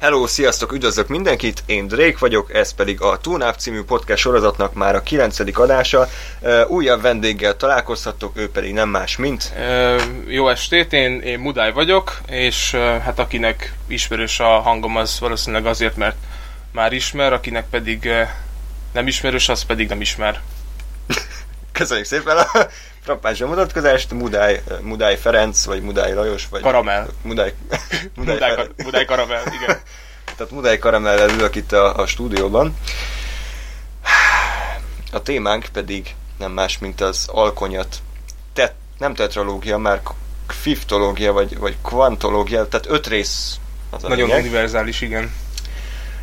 Hello, sziasztok, üdvözlök mindenkit, én Drake vagyok, ez pedig a Túnáp című podcast sorozatnak már a 9. adása. Újabb vendéggel találkozhattok, ő pedig nem más, mint... Jó estét, én, én Mudály vagyok, és hát akinek ismerős a hangom, az valószínűleg azért, mert már ismer, akinek pedig nem ismerős, az pedig nem ismer. Köszönjük szépen a frappás bemutatkozást, Mudály, Mudály Ferenc, vagy Mudály Lajos, vagy... Karamell. Mudály, Mudály, Mudály, Mudály Karamell, igen. Tehát Mudály Karamellel ülök itt a, a stúdióban. A témánk pedig nem más, mint az alkonyat. Te, nem tetralógia, már fiftológia, vagy, vagy kvantológia, tehát öt rész az a Nagyon lényeg. univerzális, igen.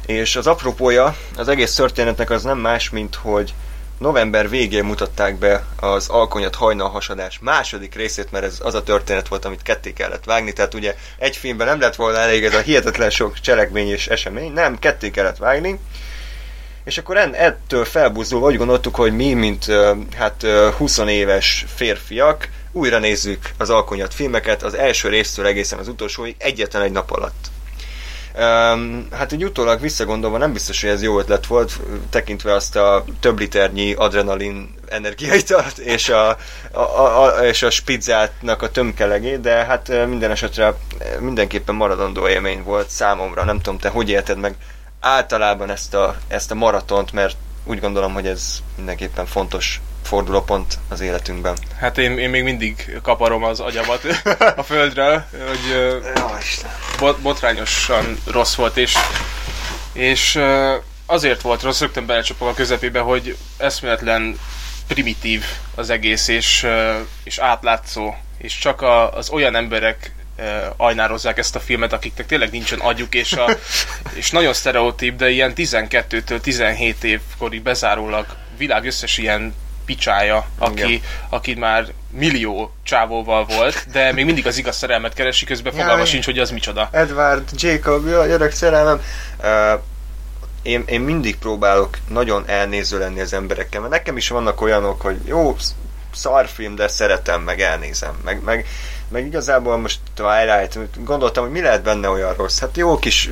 És az apropója az egész történetnek az nem más, mint hogy november végén mutatták be az Alkonyat hajnalhasadás második részét, mert ez az a történet volt, amit ketté kellett vágni, tehát ugye egy filmben nem lett volna elég ez a hihetetlen sok cselekmény és esemény, nem, ketté kellett vágni, és akkor ettől felbuzdulva úgy gondoltuk, hogy mi, mint hát 20 éves férfiak, újra nézzük az Alkonyat filmeket, az első résztől egészen az utolsóig egyetlen egy nap alatt. Um, hát úgy utólag visszagondolva nem biztos, hogy ez jó ötlet volt, tekintve azt a több liternyi adrenalin energiaitalt és a, a, a, a, és a spizzátnak a tömkelegét, de hát minden esetre mindenképpen maradandó élmény volt számomra. Nem tudom, te hogy élted meg általában ezt a, ezt a maratont, mert úgy gondolom, hogy ez mindenképpen fontos fordulópont az életünkben. Hát én, én még mindig kaparom az agyamat a földről, hogy bot, botrányosan rossz volt, és, és azért volt rossz, rögtön belecsapok a közepébe, hogy eszméletlen primitív az egész, és, és átlátszó, és csak a, az olyan emberek ajnározzák ezt a filmet, akiknek tényleg nincsen agyuk, és, a, és nagyon sztereotíp, de ilyen 12-től 17 évkorig bezárólag világ összes ilyen picsája, aki, aki már millió csávóval volt, de még mindig az igaz szerelmet keresi, közben fogalma sincs, hogy az micsoda. Edward, Jacob, a gyerek szerelmem. Uh, én, én mindig próbálok nagyon elnéző lenni az emberekkel, mert nekem is vannak olyanok, hogy jó, szarfilm, de szeretem, meg elnézem, meg, meg, meg igazából most Twilight, gondoltam, hogy mi lehet benne olyan rossz. Hát jó kis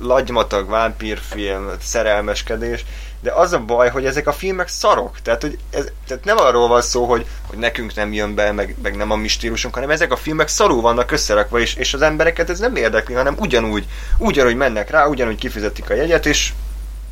lagymatag, vámpírfilm, szerelmeskedés, de az a baj, hogy ezek a filmek szarok. Tehát, hogy ez, tehát nem arról van szó, hogy, hogy nekünk nem jön be, meg, meg nem a mi stílusunk, hanem ezek a filmek szarul vannak összerakva, és, és az embereket ez nem érdekli, hanem ugyanúgy, ugyanúgy mennek rá, ugyanúgy kifizetik a jegyet, és,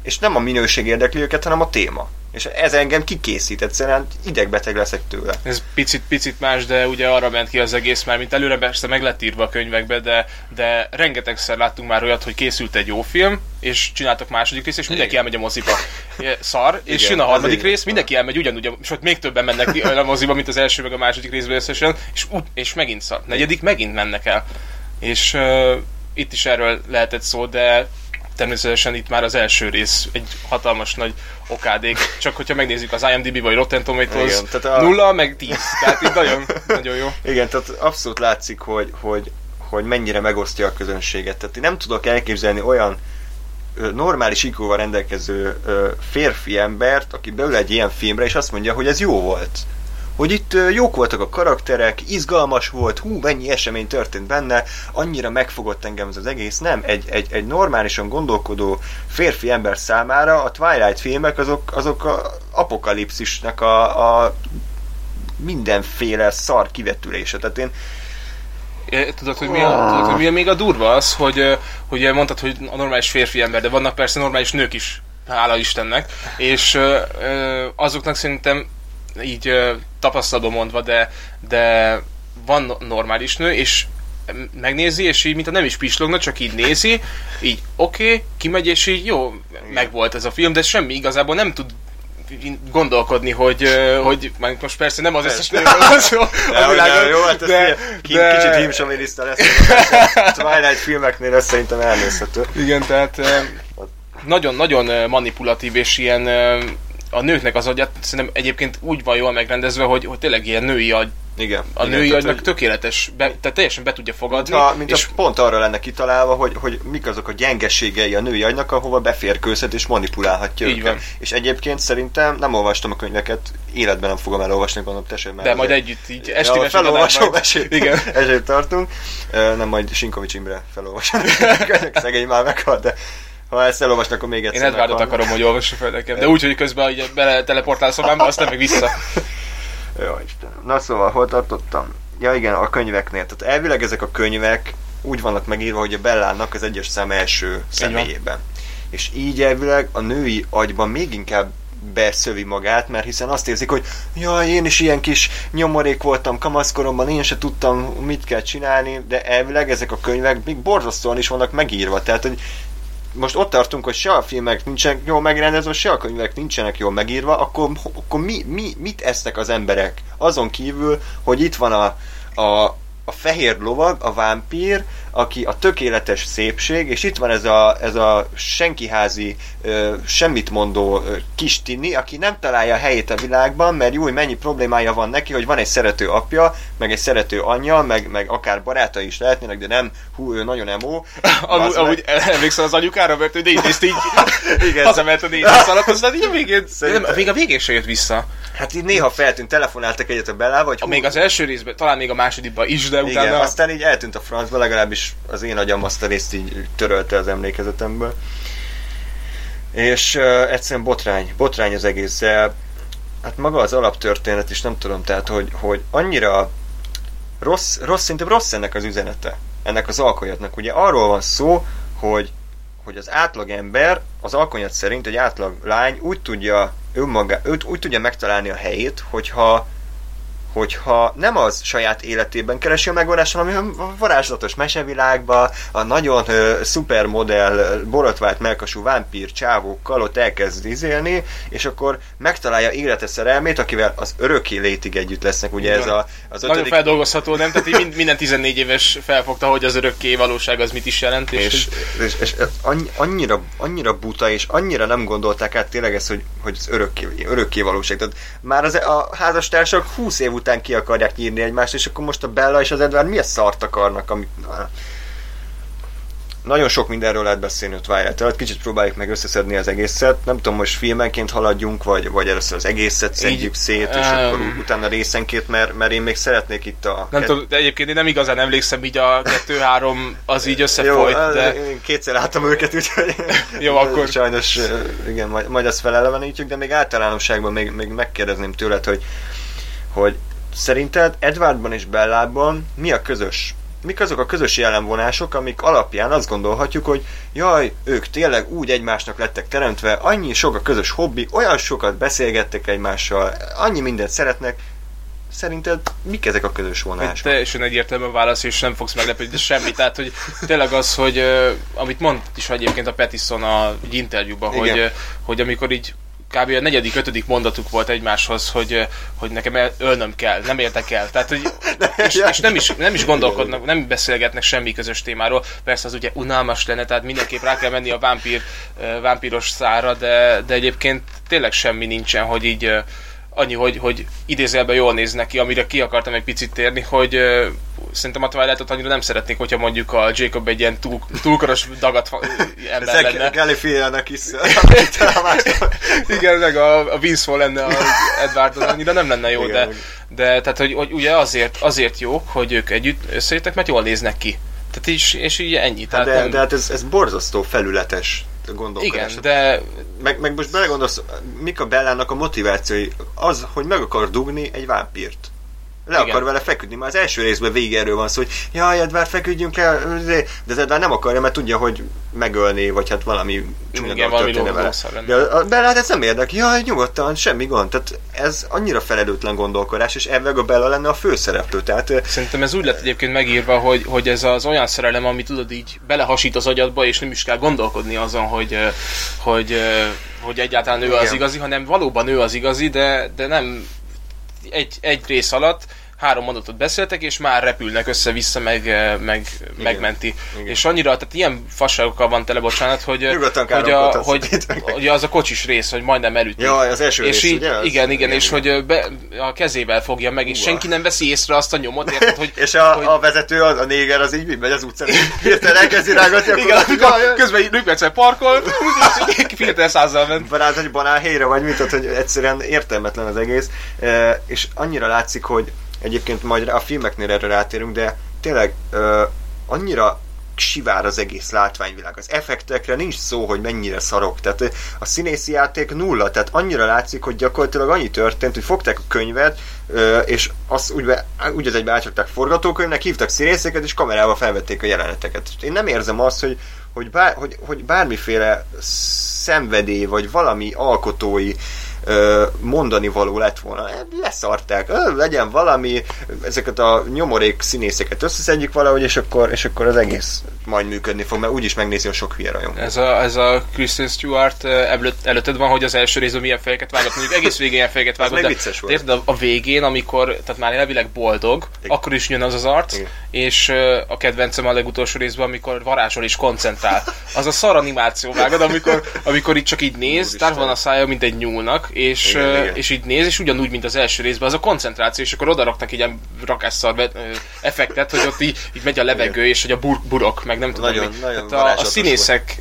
és nem a minőség érdekli őket, hanem a téma. És ez engem kikészít, egyszerűen idegbeteg leszek tőle. Ez picit, picit más, de ugye arra ment ki az egész már, mint előre persze meg lett írva a könyvekbe, de, de rengetegszer láttunk már olyat, hogy készült egy jó film, és csináltak második részt, és mindenki elmegy a moziba. Szar, és Igen, jön a harmadik rész, mindenki elmegy ugyanúgy, és ott még többen mennek a moziba, mint az első meg a második részből összesen, és, és megint szar. Negyedik megint mennek el. És uh, itt is erről lehetett szó, de természetesen itt már az első rész egy hatalmas nagy okádék. Csak hogyha megnézzük az IMDb vagy Rotten Tomatoes, Igen, tehát a... nulla meg 10. Tehát itt nagyon, nagyon jó. Igen, tehát abszolút látszik, hogy, hogy, hogy mennyire megosztja a közönséget. Tehát én nem tudok elképzelni olyan normális ikóval rendelkező férfi embert, aki beül egy ilyen filmre, és azt mondja, hogy ez jó volt hogy itt jók voltak a karakterek, izgalmas volt, hú, mennyi esemény történt benne, annyira megfogott engem ez az egész. Nem, egy, egy, egy normálisan gondolkodó férfi ember számára a Twilight filmek azok, azok a apokalipszisnek a, a mindenféle szar kivetülése. Tehát én, Tudod, hogy mi, a, tudod, hogy mi a még a durva az, hogy, hogy mondtad, hogy a normális férfi ember, de vannak persze normális nők is, hála Istennek, és azoknak szerintem így tapasztalatban mondva, de, de van normális nő, és megnézi, és így, mint nem is pislogna, csak így nézi, így oké, okay, kimegy, és így jó, meg volt ez a film, de semmi igazából nem tud gondolkodni, hogy, hogy most persze nem az összes nőről van szó a világon, jó, hát de, de, kicsit hímsomiliszta lesz, Twilight filmeknél ez szerintem elnézhető. Igen, tehát nagyon-nagyon manipulatív és ilyen a nőknek az agyat szerintem egyébként úgy van jól megrendezve, hogy, hogy tényleg ilyen női agy igen. A igen, női agynak hogy- tökéletes, be, tehát teljesen be tudja fogadni. Ha, mint és és pont arra lenne kitalálva, hogy, hogy mik azok a gyengeségei a női agynak, ahova beférkőzhet és manipulálhatja Így őket. van. És egyébként szerintem nem olvastam a könyveket, életben nem fogom elolvasni, gondolom te sem. de majd együtt így Ja, esti mesét felolvasom, esélyt. Igen. esélyt tartunk. Nem majd Sinkovics Imre felolvasom. Szegény már meghalt, de ha ezt elolvasnak, akkor még egyszer Én Edwardot akarom, hogy olvassa fel nekem, de úgy, hogy közben így bele teleportál szobámba, aztán meg vissza. Jó, Istenem. Na szóval, hol tartottam? Ja igen, a könyveknél. Tehát elvileg ezek a könyvek úgy vannak megírva, hogy a Bellának az egyes szám első személyében. És így elvileg a női agyban még inkább beszövi magát, mert hiszen azt érzik, hogy jaj, én is ilyen kis nyomorék voltam kamaszkoromban, én se tudtam, mit kell csinálni, de elvileg ezek a könyvek még borzasztóan is vannak megírva. Tehát, hogy most ott tartunk, hogy se a filmek nincsenek jól megrendezve, se a könyvek nincsenek jól megírva, akkor, akkor mi, mi, mit esznek az emberek? Azon kívül, hogy itt van a, a, a fehér lovag, a vámpír, aki a tökéletes szépség, és itt van ez a, ez a senkiházi, ö, semmit mondó ö, kis tini, aki nem találja a helyét a világban, mert jó, mennyi problémája van neki, hogy van egy szerető apja, meg egy szerető anyja, meg, meg akár barátai is lehetnének, de nem, hú, ő nagyon emo. Amúgy, amúgy emlékszel az anyukára, mert ő négyészt így Igen. hazament a négyész alatt, aztán így a végén, Szerintem- nem, még a végén se jött vissza. Hát így néha feltűnt, telefonáltak egyet a Bellával, hogy A, még az első részben, talán még a másodikban is, de Igen, utána... aztán így eltűnt a francba, legalábbis az én agyam azt a részt így törölte az emlékezetemből. És uh, egyszerűen botrány, botrány az egész, de hát maga az alaptörténet is nem tudom, tehát hogy, hogy annyira rossz, rossz, szerintem rossz ennek az üzenete, ennek az alkonyatnak. Ugye arról van szó, hogy, hogy az átlag ember, az alkonyat szerint egy átlag lány úgy tudja önmaga, őt úgy tudja megtalálni a helyét, hogyha hogyha nem az saját életében keresi a megoldást, hanem a varázslatos mesevilágba, a nagyon ö, szupermodell, borotvált melkasú vámpír csávókkal ott elkezd izélni, és akkor megtalálja élete szerelmét, akivel az örökké létig együtt lesznek. Ugye ez Igen. a, az Nagyon ötödik feldolgozható, nem? Tehát mind- minden 14 éves felfogta, hogy az örökké valóság az mit is jelent. És, és, és, és annyi- annyira, annyira buta, és annyira nem gondolták át tényleg ezt, hogy, hogy az örökké, örökké valóság. Tehát már az, a házastársak 20 év után ki akarják nyírni egymást, és akkor most a Bella és az Edward milyen szart akarnak, amit... Na, nagyon sok mindenről lehet beszélni a twilight előtt, kicsit próbáljuk meg összeszedni az egészet. Nem tudom, most filmenként haladjunk, vagy, vagy először az egészet szedjük szét, és em, akkor utána részenként, mert, mert én még szeretnék itt a... nem tudom, de egyébként én nem igazán emlékszem, így a 2-3 az így összefolyt, Jó, de én kétszer láttam őket, úgyhogy Jó, akkor- sajnos, igen, majd, majd ezt felelevenítjük, de még általánosságban még, még megkérdezném tőled, hogy, hogy szerinted Edwardban és Bellában mi a közös? Mik azok a közös jellemvonások, amik alapján azt gondolhatjuk, hogy jaj, ők tényleg úgy egymásnak lettek teremtve, annyi sok a közös hobbi, olyan sokat beszélgettek egymással, annyi mindent szeretnek, szerinted mik ezek a közös Egy vonások? teljesen egyértelmű a válasz, és nem fogsz meglepődni, de semmi. Tehát, hogy tényleg az, hogy amit mondott is egyébként a Petison a egy interjúban, Igen. hogy, hogy amikor így kb. a negyedik, ötödik mondatuk volt egymáshoz, hogy, hogy nekem el- ölnöm kell, nem érdekel. Tehát, hogy, és, és nem, is, nem is gondolkodnak, nem beszélgetnek semmi közös témáról. Persze az ugye unalmas lenne, tehát mindenképp rá kell menni a vámpír, vámpíros szára, de, de egyébként tényleg semmi nincsen, hogy így annyi, hogy, hogy idézőjelben jól néz neki, amire ki akartam egy picit térni, hogy szerintem a Twilight-ot annyira nem szeretnék, hogyha mondjuk a Jacob egy ilyen túl, túlkoros dagat ember lenne. Ezek Gallifrey-nak is. Igen, meg a, a Vince lenne a Edwardon, annyira nem lenne jó, Igen, de, meg- de tehát, hogy, hogy ugye azért, azért jók, hogy ők együtt összejöttek, mert jól néznek ki. Tehát is, és így ennyi. Tehát de, nem, de hát ez, ez borzasztó felületes gondolkodás. igen, de Meg, meg most belegondolsz, mik a Bellának a motivációi? Az, hogy meg akar dugni egy vámpírt. Le Igen. akar vele feküdni. Már az első részben végig erről van szó, hogy jaj, Edward, feküdjünk le, de az Edward nem akarja, mert tudja, hogy megölni, vagy hát valami csúnya Igen, valami vele. De a Bella hát ez nem érdekel, jaj, nyugodtan, semmi gond. Tehát ez annyira felelőtlen gondolkodás, és ebben a Bella lenne a főszereplő. Tehát Szerintem ez úgy lett egyébként megírva, hogy, hogy ez az olyan szerelem, ami tudod így belehasít az agyadba, és nem is kell gondolkodni azon, hogy, hogy, hogy egyáltalán ő Igen. az igazi, hanem valóban ő az igazi, de, de nem egy, egy rész alatt három mondatot beszéltek, és már repülnek össze-vissza, meg, meg Igen. megmenti. Igen. És annyira, tehát ilyen fasságokkal van tele, bocsánat, hogy, hogy, a, hogy, hogy, az a kocsis rész, hogy majdnem elüti. Ja, az első és rész, így, ugye? Az, igen, igen, és igen. hogy be, a kezével fogja meg, és Uha. senki nem veszi észre azt a nyomot, érted, hogy... és a, hogy... a vezető, a, a néger, az így megy az utcán, hirtelen elkezdi rágatni, akkor... Igen, közben így parkolt, és hirtelen százzal ment. Barát, hogy banál helyre vagy mit, hogy egyszerűen értelmetlen az egész, és annyira látszik, hogy egyébként majd a filmeknél erre rátérünk, de tényleg uh, annyira sivár az egész látványvilág. Az effektekre nincs szó, hogy mennyire szarok. Tehát a színészi játék nulla, tehát annyira látszik, hogy gyakorlatilag annyi történt, hogy fogták a könyvet, és azt úgy, úgy az egybe átrakták forgatókönyvnek, hívtak színészeket, és kamerával felvették a jeleneteket. Én nem érzem azt, hogy, hogy, bár, hogy, hogy bármiféle szenvedély, vagy valami alkotói mondani való lett volna. Leszarták, legyen valami, ezeket a nyomorék színészeket összeszedjük valahogy, és akkor, és akkor az egész majd működni fog, mert úgyis megnézi a sok hülye rajongó. Ez a, ez a Kristen Stewart előtt, előtted van, hogy az első részben milyen fejeket vágott, mondjuk egész végén ilyen fejeket vágott, de vicces volt. A, a végén, amikor, tehát már elvileg boldog, Igen. akkor is jön az az arc, Igen. és a kedvencem a legutolsó részben, amikor varázsol és koncentrál. Az a szar animáció vágod, amikor, amikor itt csak így néz, tár van a szája, mint egy nyúlnak, és, igen, igen. és így néz, és ugyanúgy, mint az első részben, az a koncentráció, és akkor oda raktak egy ilyen rakásszar effektet, hogy ott így, így megy a levegő, igen. és hogy a bur- burok, meg nem tudom nagyon, mi. Nagyon a, a színészek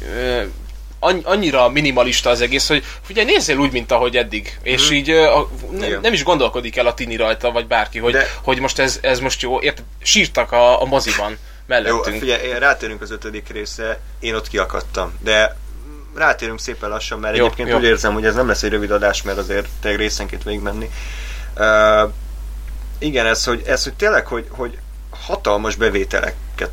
annyira minimalista az egész, hogy ugye nézzél úgy, mint ahogy eddig, és mhm. így a, ne, nem is gondolkodik el a tini rajta, vagy bárki, hogy, De... hogy most ez, ez most jó, érted? Sírtak a, a moziban mellettünk. Jó, figyelj, rátérünk az ötödik része, én ott kiakadtam, de rátérünk szépen lassan, mert jó, egyébként jó. úgy érzem, hogy ez nem lesz egy rövid adás, mert azért tényleg részenként végigmenni. Uh, igen, ez hogy, ez, hogy tényleg, hogy, hogy hatalmas bevételeket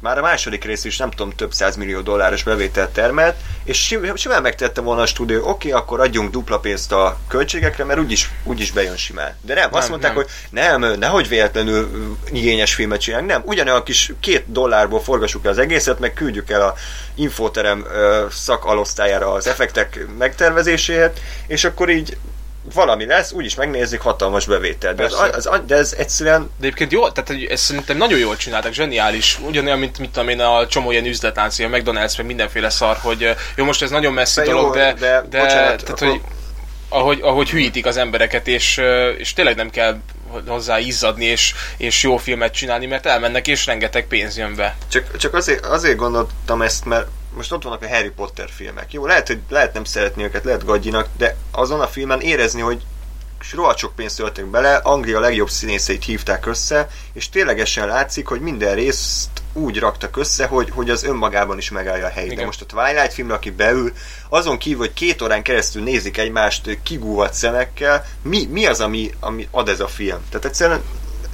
már a második rész is nem tudom, több millió dolláros bevételt termelt, és simán megtette volna a stúdió, oké, okay, akkor adjunk dupla pénzt a költségekre, mert úgyis, úgyis bejön simán. De nem, azt nem, mondták, nem. hogy nem, nehogy véletlenül igényes filmet csinálunk, nem, ugyanolyan kis két dollárból forgassuk el az egészet, meg küldjük el a infoterem szakalosztályára az effektek megtervezéséhez, és akkor így valami lesz, úgyis megnézik, hatalmas bevétel. De ez, az, de ez egyszerűen... De egyébként jó, tehát ezt szerintem nagyon jól csináltak, zseniális. Ugyanolyan, mint mit tudom én, a csomó ilyen üzletlánc, a McDonald's, meg mindenféle szar, hogy jó, most ez nagyon messzi de dolog, jó, de, de, de bocsánat, tehát, hogy ahogy, ahogy hűítik az embereket, és, és tényleg nem kell hozzá izzadni, és, és jó filmet csinálni, mert elmennek, és rengeteg pénz jön be. Csak, csak azért, azért gondoltam ezt, mert most ott vannak a Harry Potter filmek. Jó, lehet, hogy lehet nem szeretni őket, lehet gagyinak, de azon a filmen érezni, hogy rohadt sok pénzt töltünk bele, Anglia legjobb színészeit hívták össze, és ténylegesen látszik, hogy minden részt úgy raktak össze, hogy, hogy az önmagában is megállja a helyét. De most a Twilight film, aki beül, azon kívül, hogy két órán keresztül nézik egymást kigúvat szemekkel, mi, mi az, ami, ami ad ez a film? Tehát egyszerűen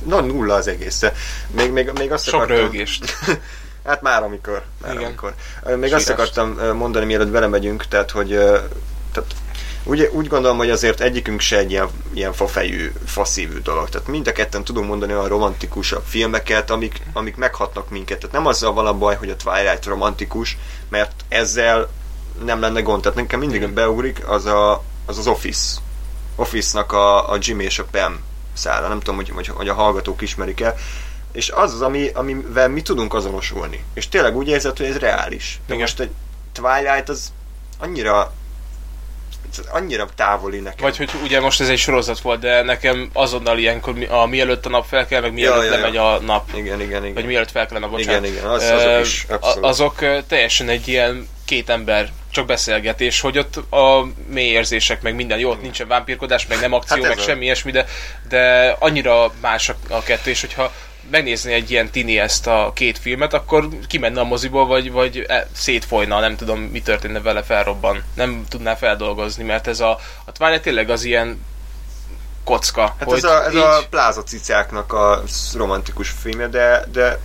na, nulla az egész. Még, még, még azt Sok akartam, rögést. Hát már amikor. Már Igen. amikor. Még Sírást. azt akartam mondani, mielőtt belemegyünk, tehát, hogy tehát úgy, úgy gondolom, hogy azért egyikünk se egy ilyen, ilyen fafejű, faszívű dolog. Tehát mind a ketten tudunk mondani olyan romantikusabb filmeket, amik, amik meghatnak minket. Tehát nem azzal van a baj, hogy a Twilight romantikus, mert ezzel nem lenne gond. Tehát nekem mindig Igen. beugrik az, a, az az Office. Office-nak a, a Jimmy és a Pam szála. Nem tudom, hogy, hogy, hogy a hallgatók ismerik el és az az, ami, amivel mi tudunk azonosulni. És tényleg úgy érzed, hogy ez reális. De Igen. most egy Twilight az annyira annyira távoli nekem. Vagy hogy ugye most ez egy sorozat volt, de nekem azonnal ilyenkor a mielőtt a nap fel kell, meg mielőtt ja, ja, lemegy ja. a nap. Igen, igen, igen. Vagy mielőtt fel kell a bocsánat. Igen, igen, az, azok is abszolút. Azok teljesen egy ilyen két ember csak beszélgetés, hogy ott a mély érzések, meg minden jó, ott nincsen vámpírkodás, meg nem akció, hát meg a... semmi ilyesmi, de, de annyira más a, a kettő, és hogyha megnézni egy ilyen tini ezt a két filmet, akkor kimenne a moziból, vagy, vagy e, szétfolyna, nem tudom, mi történne vele, felrobban. Nem tudná feldolgozni, mert ez a, a Twilight tényleg az ilyen kocka. Hát hogy ez a, ez így... a pláza cicáknak a romantikus filmje, de, de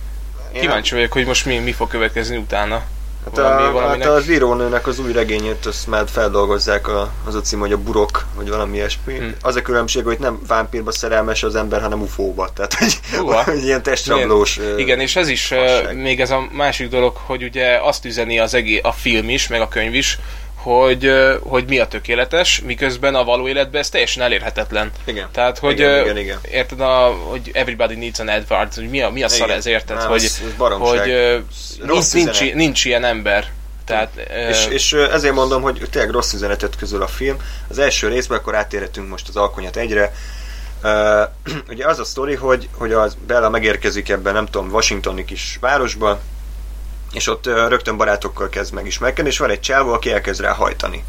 Kíváncsi vagyok, hogy most mi, mi fog következni utána. Hát, valami, a, valaminek... hát az írónőnek az új regényét azt már feldolgozzák, a, az a cím, hogy a burok, vagy valami ilyesmi. Hmm. Az a különbség, hogy nem vámpírba szerelmes az ember, hanem ufóba. Tehát, hogy, hogy ilyen testrablós Igen, igen és ez is, uh, még ez a másik dolog, hogy ugye azt üzeni az egész, a film is, meg a könyv is, hogy, hogy mi a tökéletes, miközben a való életben ez teljesen elérhetetlen. Igen. Tehát, hogy igen, igen, igen. érted, a, hogy everybody needs an Edward, hogy mi a, mi a szar ez, érted? Nem, hogy, ez, ez hogy nincs, nincs, nincs ilyen ember. Tehát, és, és ezért mondom, hogy tényleg rossz üzenetet közül a film. Az első részben akkor átérhetünk most az alkonyat egyre. Uh, ugye az a sztori, hogy, hogy az Bella megérkezik ebben, nem tudom, Washingtoni kis városba, és ott rögtön barátokkal kezd megismerkedni, és van egy csávó, aki elkezd rá hajtani.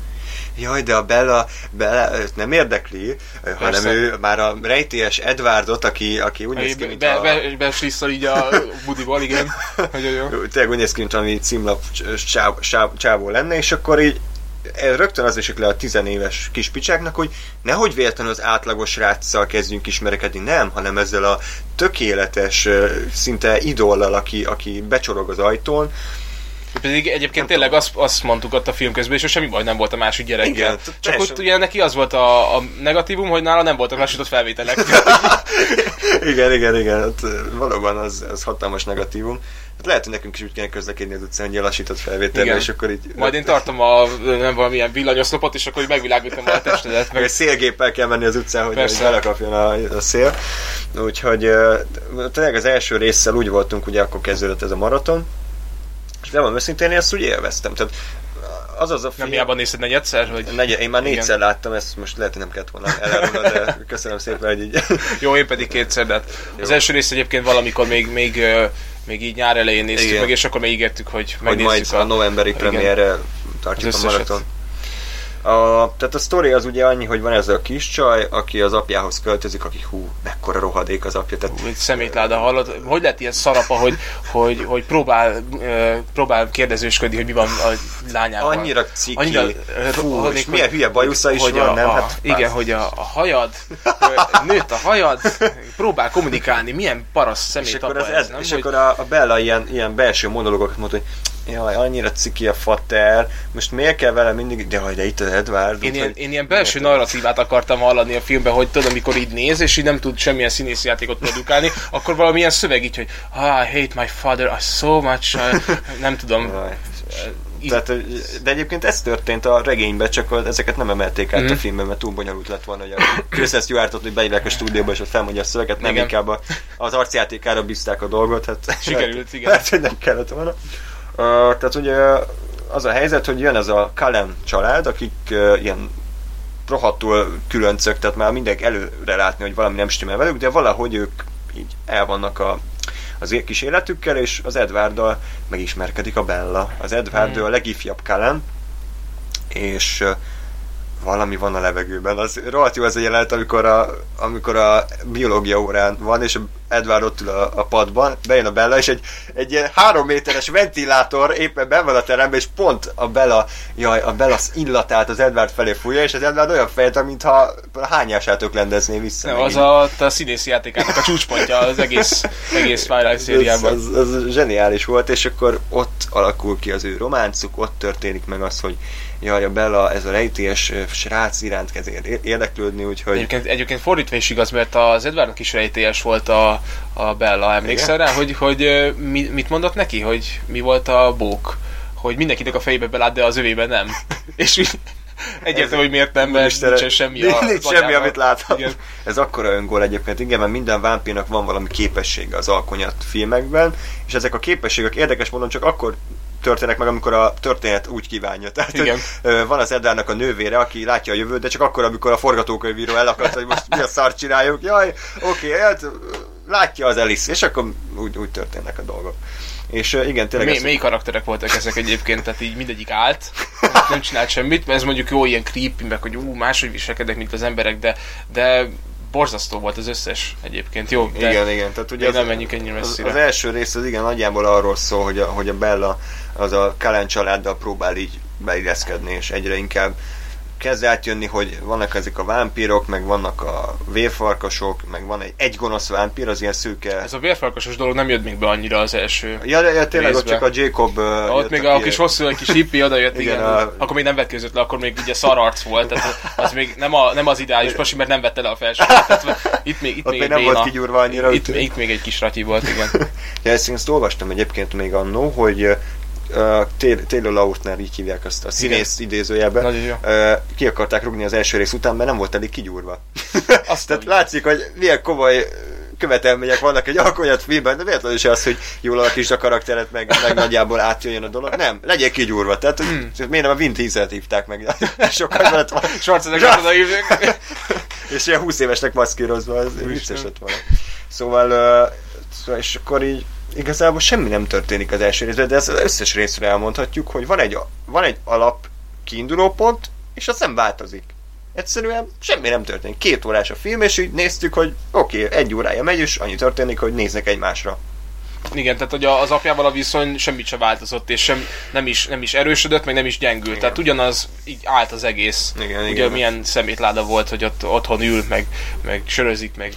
Jaj, de a Bella, Bella őt nem érdekli, Persze. hanem ő már a rejtélyes Edwardot, aki, aki úgy néz ki, mint be, a... Be, be, így a budiból, igen. Jó. Tényleg úgy néz ki, mint ami címlap csávó lenne, és akkor így rögtön az esik le a tizenéves kis picsáknak, hogy nehogy véletlenül az átlagos ráccal kezdjünk ismerekedni, nem, hanem ezzel a tökéletes, szinte idollal, aki, aki becsorog az ajtón, pedig egyébként tényleg azt, azt mondtuk ott a film közben, és semmi baj nem volt a másik gyerekkel. Igen, Csak ott ugye neki az volt a, a negatívum, hogy nála nem voltak lassított felvételek. igen, igen, igen. Hát, valóban az, az hatalmas negatívum. Hát lehet, hogy nekünk is úgy kéne közlekedni az utcán, hogy lassított felvételre, és akkor így... Majd én tartom a nem valamilyen villanyoszlopot, és akkor így megvilágítom a testedet. Meg... szélgéppel kell menni az utcán, hogy belekapjon a, a szél. Úgyhogy tényleg az első résszel úgy voltunk, ugye akkor kezdődött ez a maraton, és nem van őszintén, én ezt úgy élveztem. Tehát az az a film... Nem hiába nézted negyedszer? Hogy... Negye, én már négyszer Igen. láttam, ezt most lehet, hogy nem kellett volna elárulni, de köszönöm szépen, hogy így... Jó, én pedig kétszer, de hát az első rész egyébként valamikor még, még, még így nyár elején néztük Igen. meg, és akkor még ígértük, hogy megnézzük hogy majd a, a novemberi premierre tartjuk a maraton. A, tehát a sztori az ugye annyi, hogy van ez a kis csaj, aki az apjához költözik, aki hú, mekkora rohadék az apja. Tehát... Hú, szemétláda hallod. Hogy lett ilyen szarapa, hogy, hogy, hogy próbál, próbál kérdezősködni, hogy mi van a lányával. Annyira ciki. Annyira, fú, hogy, és milyen hülye bajusza is hogy van, a, nem? A, hát, igen, hogy a, a hajad, nőtt a hajad, próbál kommunikálni, milyen parasz szemét és akkor, ez, ez, nem? És hogy... akkor a, a Bella ilyen, ilyen belső monológokat mondta, hogy jaj, annyira ciki a fater, most miért kell vele mindig, de hogy de itt az Edward. Én, ilyen, én ilyen belső narratívát akartam hallani a filmben, hogy tudom, amikor így néz, és így nem tud semmilyen színészi játékot produkálni, akkor valamilyen szöveg így, hogy ah, I hate my father I so much, uh, nem tudom. Tehát, de egyébként ez történt a regényben, csak ezeket nem emelték át mm. a mhm. filmben, mert túl bonyolult lett volna, hogy a Kristen Stewartot, hogy beívják a stúdióba, és ott felmondja a szöveget, nem igen. inkább az arcjátékára bízták a dolgot. Hát, Sikerült, igen. Hát, hogy nem kellett volna. Tehát ugye az a helyzet, hogy jön ez a Kalem család, akik ilyen rohadtul különcök, tehát már mindenki előre látni, hogy valami nem stimmel velük, de valahogy ők így el vannak a, az kis életükkel, és az Edwarddal megismerkedik a Bella. Az Edward hmm. a legifjabb Kalem, és valami van a levegőben. Az rohadt jó ez a jelenet, amikor a, amikor a biológia órán van, és Edward ott ül a, a padban, bejön a Bella, és egy, egy ilyen három méteres ventilátor éppen ben van a teremben, és pont a Bella, jaj, a Bella illatát az Edward felé fújja, és az Edward olyan fejt, mintha hányását öklendezné vissza. Nem, az a, a színészi játékának a csúcspontja az egész, egész Twilight szériában. Ez, az, az, zseniális volt, és akkor ott alakul ki az ő románcuk, ott történik meg az, hogy jaj, a Bella, ez a rejtélyes srác iránt kezd érdeklődni, úgyhogy... Egyébként, egyébként fordítva is igaz, mert az Edwardnak is rejtélyes volt a, a Bella, emlékszel rá, hogy, hogy mi, mit mondott neki, hogy mi volt a bók? Hogy mindenkinek a fejébe belát, de az övében nem. És Egyértelmű, hogy miért nem, mert nincsen semmi a Nincs semmi, amit láthat. Igen. Ez akkora öngól egyébként, igen, mert minden vámpírnak van valami képessége az alkonyat filmekben, és ezek a képességek érdekes módon csak akkor történnek meg, amikor a történet úgy kívánja. Tehát Igen. van az Edvárnak a nővére, aki látja a jövőt, de csak akkor, amikor a forgatókönyvíró elakadt, hogy most mi a szart csináljuk. Jaj, oké, okay, hát látja az Alice, és akkor úgy, úgy történnek a dolgok. És uh, igen, tényleg... Mi, ezt... Mély karakterek voltak ezek egyébként, tehát így mindegyik állt, nem csinált semmit, mert ez mondjuk jó ilyen creepy, meg hogy ú, máshogy viselkedek, mint az emberek, de, de borzasztó volt az összes egyébként, jó? De igen, igen. Tehát ugye az, nem menjünk ennyire messzire. Az, az, első rész az igen nagyjából arról szól, hogy a, hogy a Bella az a Kellen családdal próbál így beilleszkedni, és egyre inkább kezd átjönni, hogy vannak ezek a vámpírok, meg vannak a vérfarkasok, meg van egy, egy gonosz vámpír, az ilyen szőke. Ez a vérfarkasos dolog nem jött még be annyira az első Ja, de, ja tényleg ott csak a Jacob uh, Ott még a kis hosszú, egy kis hippi odajött, igen, igen a... akkor még nem vetkőzött le, akkor még ugye szararc volt, tehát az még nem, a, nem az ideális pasi, mert nem vette le a felső. Tehát itt még, itt ott még, még nem béna. volt kigyúrva annyira. Itt, itt, még egy kis ratyi volt, igen. ja, ezt, ezt olvastam egyébként még annó, hogy uh, Taylor Lautner, így hívják azt a színész idézőjelben, Nagyon jó. uh, ki akarták rugni az első rész után, mert nem volt elég kigyúrva. Azt Tehát látszik, hogy milyen komoly követelmények vannak egy alkonyat filmben, de véletlenül is az, hogy jól alakítsd a karakteret, meg, meg nagyjából átjöjjön a dolog. Nem, legyen kigyúrva. Tehát, hogy Hmm. miért nem a Vin Dieselt hívták meg? Sokkal mellett van. Schwarzenegger oda hívják. És ilyen 20 évesnek maszkírozva, Úristen. vicces lett volna. Szóval, uh, szóval, és akkor így igazából semmi nem történik az első részben, de ezt az összes részre elmondhatjuk, hogy van egy, van egy alap kiinduló pont, és az nem változik. Egyszerűen semmi nem történik. Két órás a film, és így néztük, hogy oké, okay, egy órája megy, és annyi történik, hogy néznek egymásra. Igen, tehát hogy az apjával a viszony semmit sem változott, és sem, nem, is, nem is erősödött, meg nem is gyengült. Igen. Tehát ugyanaz így állt az egész. Igen, Ugye igen. milyen szemétláda volt, hogy ott otthon ül, meg, meg sörözik, meg,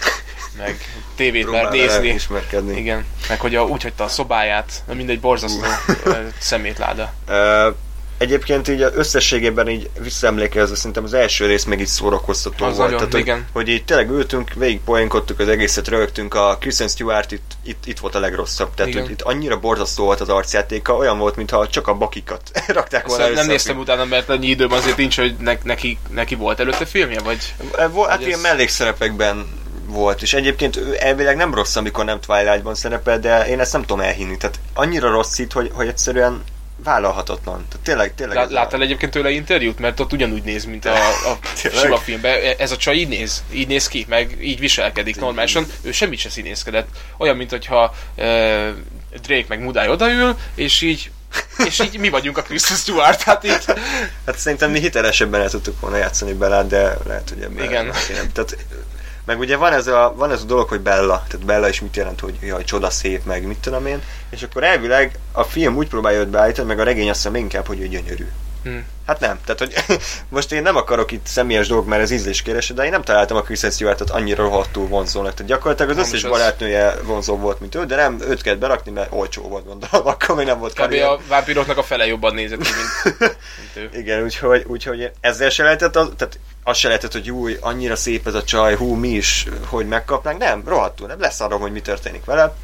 meg tévét mer nézni. ismerkedni. Igen, meg hogy a, úgy hagyta a szobáját, mindegy borzasztó ö, szemétláda. Uh, egyébként így összességében így visszaemlékezve szerintem az első rész meg így szórakoztató Az volt. nagyon, Tehát, hogy, igen. hogy így tényleg ültünk, végig poénkodtuk az egészet, rögtünk, a Kristen Stewart itt, itt, itt volt a legrosszabb. Tehát Igen. hogy itt annyira borzasztó volt az arcjátéka, olyan volt, mintha csak a bakikat rakták volna Ezt nem néztem utána, mert annyi időm azért nincs, hogy ne, neki, neki volt előtte filmje, vagy? Volt, hát Hogy ilyen ez- mellékszerepekben volt, és egyébként elvileg nem rossz, amikor nem Twilight-ban szerepel, de én ezt nem tudom elhinni. Tehát annyira rossz itt, hogy, hogy egyszerűen vállalhatatlan. Tehát tényleg, tényleg. Lá, ez a- láttál egyébként tőle interjút? Mert ott ugyanúgy néz, mint a, a? Sula filmben. Ez a csaj így néz, így néz ki, meg így viselkedik normálisan. Ő semmit se színészkedett. Olyan, mint hogyha uh, Drake meg Mudály odaül, és így és így mi vagyunk a Kristen Stewart, hát így Hát szerintem mi hitelesebben el tudtuk volna játszani Bellát, de lehet, hogy ebben Igen. nem. Tehát, meg ugye van ez, a, van ez a dolog, hogy Bella, tehát Bella is mit jelent, hogy jaj, csoda szép, meg mit tudom én, és akkor elvileg a film úgy próbálja őt beállítani, meg a regény azt hiszem inkább, hogy ő gyönyörű. Hm. Hát nem, tehát hogy most én nem akarok itt személyes dolgok, mert ez ízléskérés, de én nem találtam a Kristen Stewartot annyira rohadtul vonzónak. Tehát gyakorlatilag az Nem összes az. barátnője vonzó volt, mint ő, de nem őt kellett berakni, mert olcsó volt, gondolom, akkor még nem volt kb. karrier. a vámpíroknak a fele jobban nézett mint, mint ő. Igen, úgyhogy, úgyhogy ezzel se lehetett, az, tehát az se lehetett, hogy új, annyira szép ez a csaj, hú, mi is, hogy megkapnánk. Nem, rohadtul, nem lesz arra, hogy mi történik vele.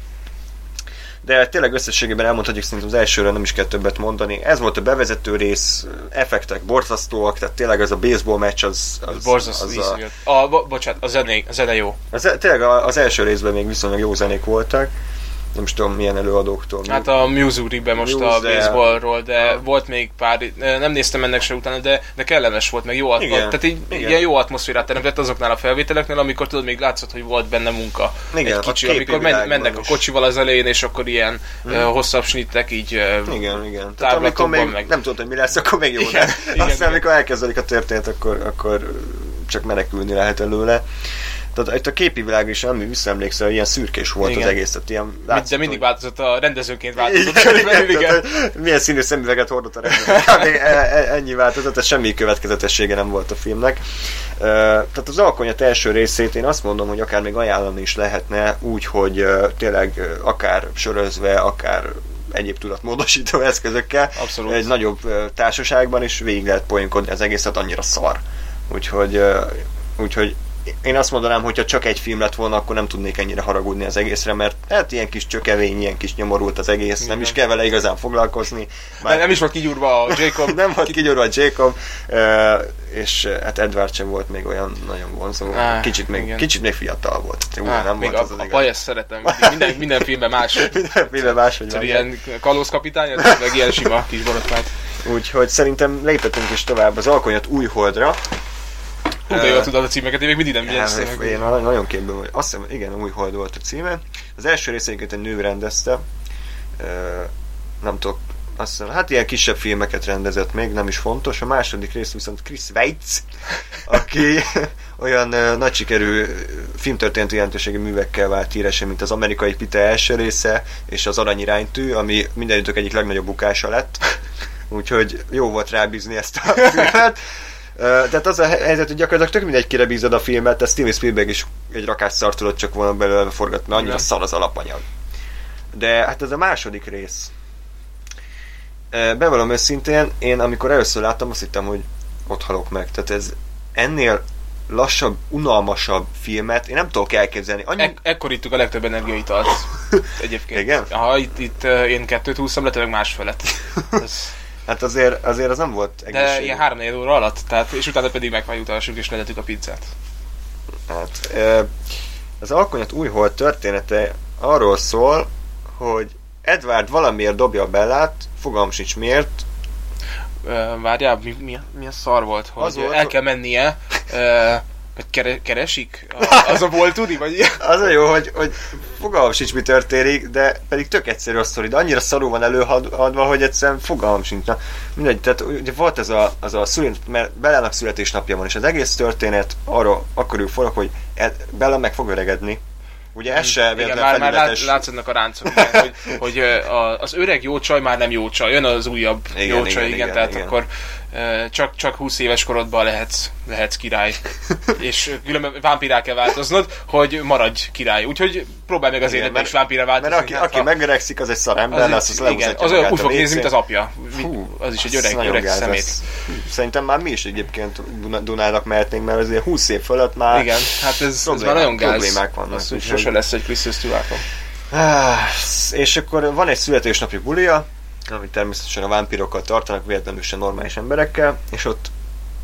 De tényleg összességében elmondhatjuk, szerintem az elsőről nem is kell többet mondani. Ez volt a bevezető rész, effektek borzasztóak, tehát tényleg ez a baseball meccs az... az, borzasztó az a. A, bo- bocsánat, a zené, a zene jó. az, tényleg a- az első részben még viszonylag jó zenék voltak. Nem is tudom milyen előadóktól. Hát a Missouri-ben most a Muse, de- baseballról, de a- volt még pár, nem néztem ennek se utána, de, de kellemes volt, meg jó, at- Igen, tehát így, igen. ilyen jó atmoszférát teremtett azoknál a felvételeknél, amikor tudod, még látszott, hogy volt benne munka. Igen, egy a kicsi, képi amikor men, mennek a is. kocsival az elején, és akkor ilyen mm. hosszabb snittek így uh, Igen, igen. Tehát amikor még meg. nem tudod, hogy mi lesz, akkor még jó. Igen, de igen, aztán, igen. amikor elkezdődik a történet, akkor, akkor csak menekülni lehet előle. Tehát itt a képi világ is, nem visszaemlékszel, ilyen szürkés volt Igen. az egész, tehát ilyen látszott, de mindig változott, a rendezőnként változott. igen, körülbelül, igen, tehát, milyen színű szemüveget hordott a rendező. E- e- Ennyi változott, tehát semmi következetessége nem volt a filmnek. Tehát az alkonyat első részét én azt mondom, hogy akár még ajánlani is lehetne, úgy, hogy tényleg akár sörözve, akár egyéb tudatmódosító eszközökkel Abszolút. egy nagyobb társaságban is végig lehet poénkodni az egészet annyira szar. Úgyhogy, úgyhogy én azt mondanám, hogyha csak egy film lett volna, akkor nem tudnék ennyire haragudni az egészre, mert hát ilyen kis csökevény, ilyen kis nyomorult az egész, nem Igen. is kell vele igazán foglalkozni. Nem, nem is volt kigyúrva a Jacob. nem volt kigyúrva a Jacob, és ö, hát Edward sem volt még olyan nagyon vonzó. Á, Kicsit még, igen. kicsit még fiatal volt. Jó, Á, nem még volt a, az az a igaz. Pajes szeretem. Minden, minden filmben más. Mindenféle máshogy van. Tudod, ilyen kalózkapitány, meg ilyen sima kis borotvány. Úgyhogy szerintem léphetünk is tovább az Alkonyat új holdra. Hú, de jól tudod a címeket, én még mindig nem jegyeztem Hát, meg. én nagyon nagyon képben vagy. Azt hiszem, igen, új hold volt a címe. Az első részénket egy nő rendezte. Nem tudok, azt hiszem, hát ilyen kisebb filmeket rendezett még, nem is fontos. A második rész viszont Chris Weitz, aki olyan nagy sikerű filmtörténeti jelentőségi művekkel vált híresen, mint az amerikai Pite első része, és az Aranyiránytű, ami minden idők egyik legnagyobb bukása lett. Úgyhogy jó volt rábízni ezt a filmet. Tehát az a helyzet, hogy gyakorlatilag tök mindegy, kire bízod a filmet, tehát Steven Spielberg is egy rakás szart tudott csak volna belőle forgatni, mert annyira szar az alapanyag. De hát ez a második rész. Bevallom őszintén, én amikor először láttam, azt hittem, hogy ott halok meg. Tehát ez ennél lassabb, unalmasabb filmet én nem tudok elképzelni. Annyi... E- ekkor ittuk a legtöbb energiaitalt. Egyébként. Igen? Ha itt, itt én kettőt húztam, lehet, más felett. Ez... Hát azért, azért az nem volt egészségű. De ilyen három óra alatt, tehát, és utána pedig megfájutásunk és ledettük a pizzát. Hát, az alkonyat új hold története arról szól, hogy Edward valamiért dobja a Bellát, fogalm sincs miért. Várjál, mi, mi, mi a szar volt, hogy az volt, el kell mennie, vagy kere, keresik? Az a volt tudni? Vagy az a jó, hogy, hogy fogalmam sincs, mi történik, de pedig tök egyszerű a sztori, de annyira szarul van előadva, hogy egyszerűen fogalmam sincs. Na, mindegy, tehát ugye volt ez a, az a szület, mert Bellának születésnapja van, és az egész történet arra akkor ő forog, hogy Bella meg fog öregedni, Ugye ez se igen, már, már lát, látszódnak a ráncok, igen, hogy, hogy a, az öreg jó csaj már nem jó csaj, jön az újabb igen, jó csaj, igen, igen, igen tehát igen. akkor csak, csak 20 éves korodban lehetsz, lehetsz király. és különben vámpirá kell változnod, hogy maradj király. Úgyhogy próbálj meg az életben is vámpirá változni. Mert aki, aki megöregszik, az egy szar ember az lesz, az igen, az olyan úgy fog nézni, mint az apja. Fú, az is egy öreg, öreg szemét. Ez. Szerintem már mi is egyébként Dunának mehetnénk, mert azért 20 év fölött már Igen, hát ez, ez már nagyon gáz. Problémák vannak. Az, sose lesz egy Christmas Tulákom. És akkor van egy születésnapi bulia, amit természetesen a vámpirokkal tartanak, véletlenül sem normális emberekkel, és ott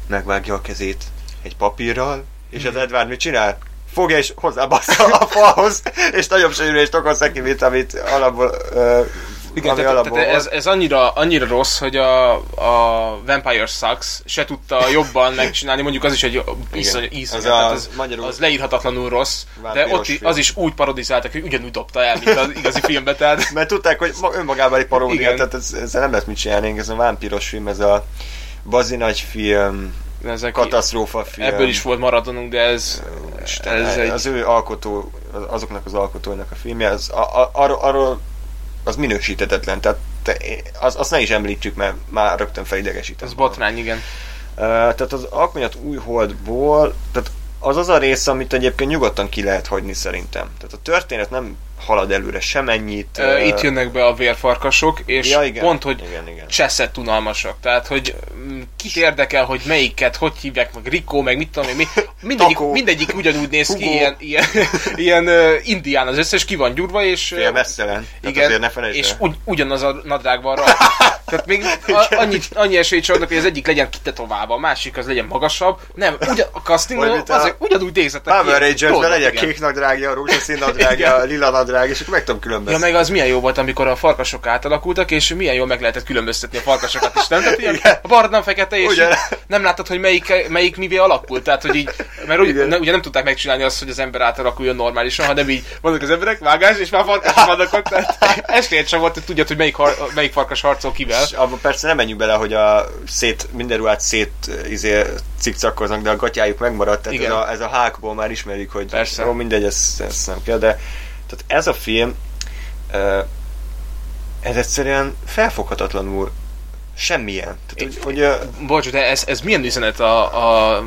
megvágja a kezét egy papírral, és az Edward mit csinál? Fogja és hozzábassza a falhoz, és nagyobb sérülést okoz neki, mint amit alapból uh, igen, tehát, tehát ez, ez annyira, annyira rossz, hogy a, a Vampire Sucks se tudta jobban megcsinálni, mondjuk az is egy iszony, iszony, az, a, az, magyarul az leírhatatlanul rossz, de ott film. az is úgy parodizáltak, hogy ugyanúgy dobta el, mint az igazi filmbe. Tehát... Mert tudták, hogy önmagában egy paródia, tehát ez, ezzel nem lehet mit csinálni, ez a vámpiros film, ez a bazi nagy film, ezek katasztrófa film. Ebből is volt maradonunk, de ez, Isten, ez egy... Az ő alkotó, azoknak az alkotóinak a filmje, az, a, a, arról, arról az minősítetetlen, tehát te, az, azt ne is említsük, mert már rögtön felidegesít. Ez botrány, igen. Uh, tehát az alkonyat új holdból, tehát az az a rész, amit egyébként nyugodtan ki lehet hagyni szerintem. Tehát a történet nem halad előre semennyit. Itt jönnek be a vérfarkasok, és ja, igen, pont, hogy igen, igen. cseszett unalmasak. Tehát, hogy mm, kit érdekel, hogy melyiket, hogy hívják, meg Rico, meg mit tudom én, mi, mindegyik, mindegyik ugyanúgy néz ki, ilyen, ilyen, ilyen uh, indián az összes, ki van gyurva, és... Fél messzelen. Igen, ne és ugy, ugyanaz a nadrág van rajta. Tehát még a, annyi, annyi esélyt csalnak, hogy az egyik legyen kitetoválva, a másik az legyen magasabb. Nem, ugyan, a casting az, ugyanúgy nézzetek Power Rangers-ben legyen kék nadrágja, rózsaszín nadrágja, lila nadrág, és akkor meg tudom különböztetni. Ja, meg az milyen jó volt, amikor a farkasok átalakultak, és milyen jól meg lehetett különböztetni a farkasokat is, nem? Tehát ilyen a barna, fekete, és ugye? nem láttad, hogy melyik, melyik mivé alakult. Tehát, hogy így, mert úgy, ne, ugye nem tudták megcsinálni azt, hogy az ember átalakuljon normálisan, hanem így vannak az emberek, vágás, és már farkasok vannak ott. Tehát esélyed sem volt, hogy tudjad, hogy melyik, har, melyik farkas harcol kivel. És abban persze nem menjünk bele, hogy a szét, minden ruhát szét izé, cikcakkoznak, de a gatyájuk megmaradt. Tehát Igen. ez a, ez a hákból már ismerjük, hogy persze. jó, mindegy, ez, ez nem kell, de tehát ez a film, ez egyszerűen felfoghatatlanul semmilyen. Tehát, hogy, hogy, Bocs, de ez, ez milyen üzenet a, a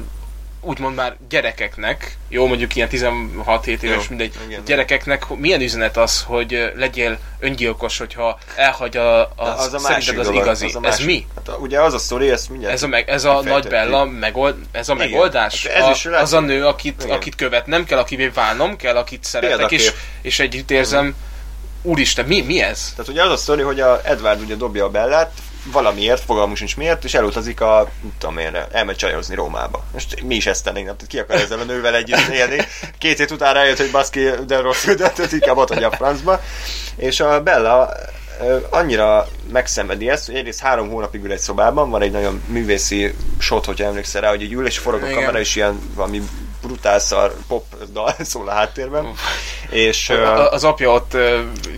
úgymond már gyerekeknek, jó mondjuk ilyen 16-7 éves, jó, mindegy, igen, gyerekeknek milyen üzenet az, hogy legyél öngyilkos, hogyha elhagyja a, a, az a szerinted az dolog, igazi. Az a ez mi? Hát, ugye az a sztori, ezt mindjárt Ez a, meg, ez a nagy Bella megold, ez a igen. megoldás? Hát ez a, is az a nő, akit, akit követnem kell, akivé válnom kell, akit szeretek, és, és együtt érzem, úristen, mi, mi ez? Tehát ugye az a sztori, hogy a Edward ugye dobja a Bellát, valamiért, fogalmunk sincs miért, és elutazik a, nem tudom én, elmegy csajozni Rómába. Most mi is ezt tennénk, nem ki akar ezzel a nővel együtt élni. Két hét után rájött, hogy baszki, de rossz döntött, inkább ott a francba. És a Bella annyira megszenvedi ezt, hogy egyrészt három hónapig ül egy szobában, van egy nagyon művészi shot, hogyha emlékszel rá, hogy egy ül és forog a kamera, és ilyen valami brutál szar pop dal szól a háttérben. Uh. És, uh, az apja ott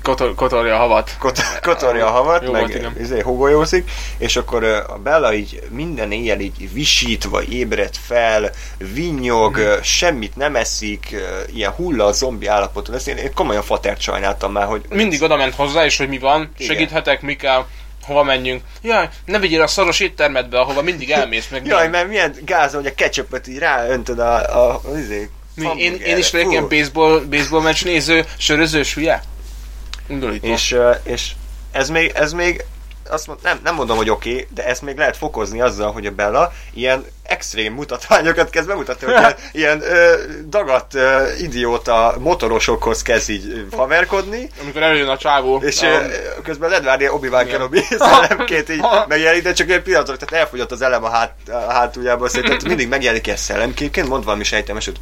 kotor, kotorja a havat. Kotor, kotorja a havat, Jó meg volt, izé, hogolyózik, és akkor a Bella így minden éjjel így visítva ébred fel, vinyog, mm. semmit nem eszik, ilyen hulla a zombi állapoton. Ezt én, én komolyan fatert sajnáltam már, hogy... Mindig oda ment hozzá, és hogy mi van, Igen. segíthetek, mi kell hova menjünk. Jaj, ne vigyél a szoros éttermedbe, ahova mindig elmész meg. Jaj, mert milyen gáz, hogy a ketchupot így ráöntöd a, a, a, izé, én, én is vagyok ilyen baseball, baseball meccs néző, sörözős hülye. És, és ez még, ez még azt mond, nem, nem mondom, hogy oké, okay, de ezt még lehet fokozni azzal, hogy a Bella ilyen extrém mutatványokat kezd bemutatni, hogy ilyen, ilyen ö, dagadt ö, idióta motorosokhoz kezd így haverkodni. Amikor előjön a csávó. És a... közben az Edward ilyen Obi-Wan Kenobi szellemként így megjelenik, de csak egy pillanatra, tehát elfogyott az elem a, hát, a hátuljából, szerintem mindig megjelenik ilyen szellemképként, mond valami sejtelmes, hogy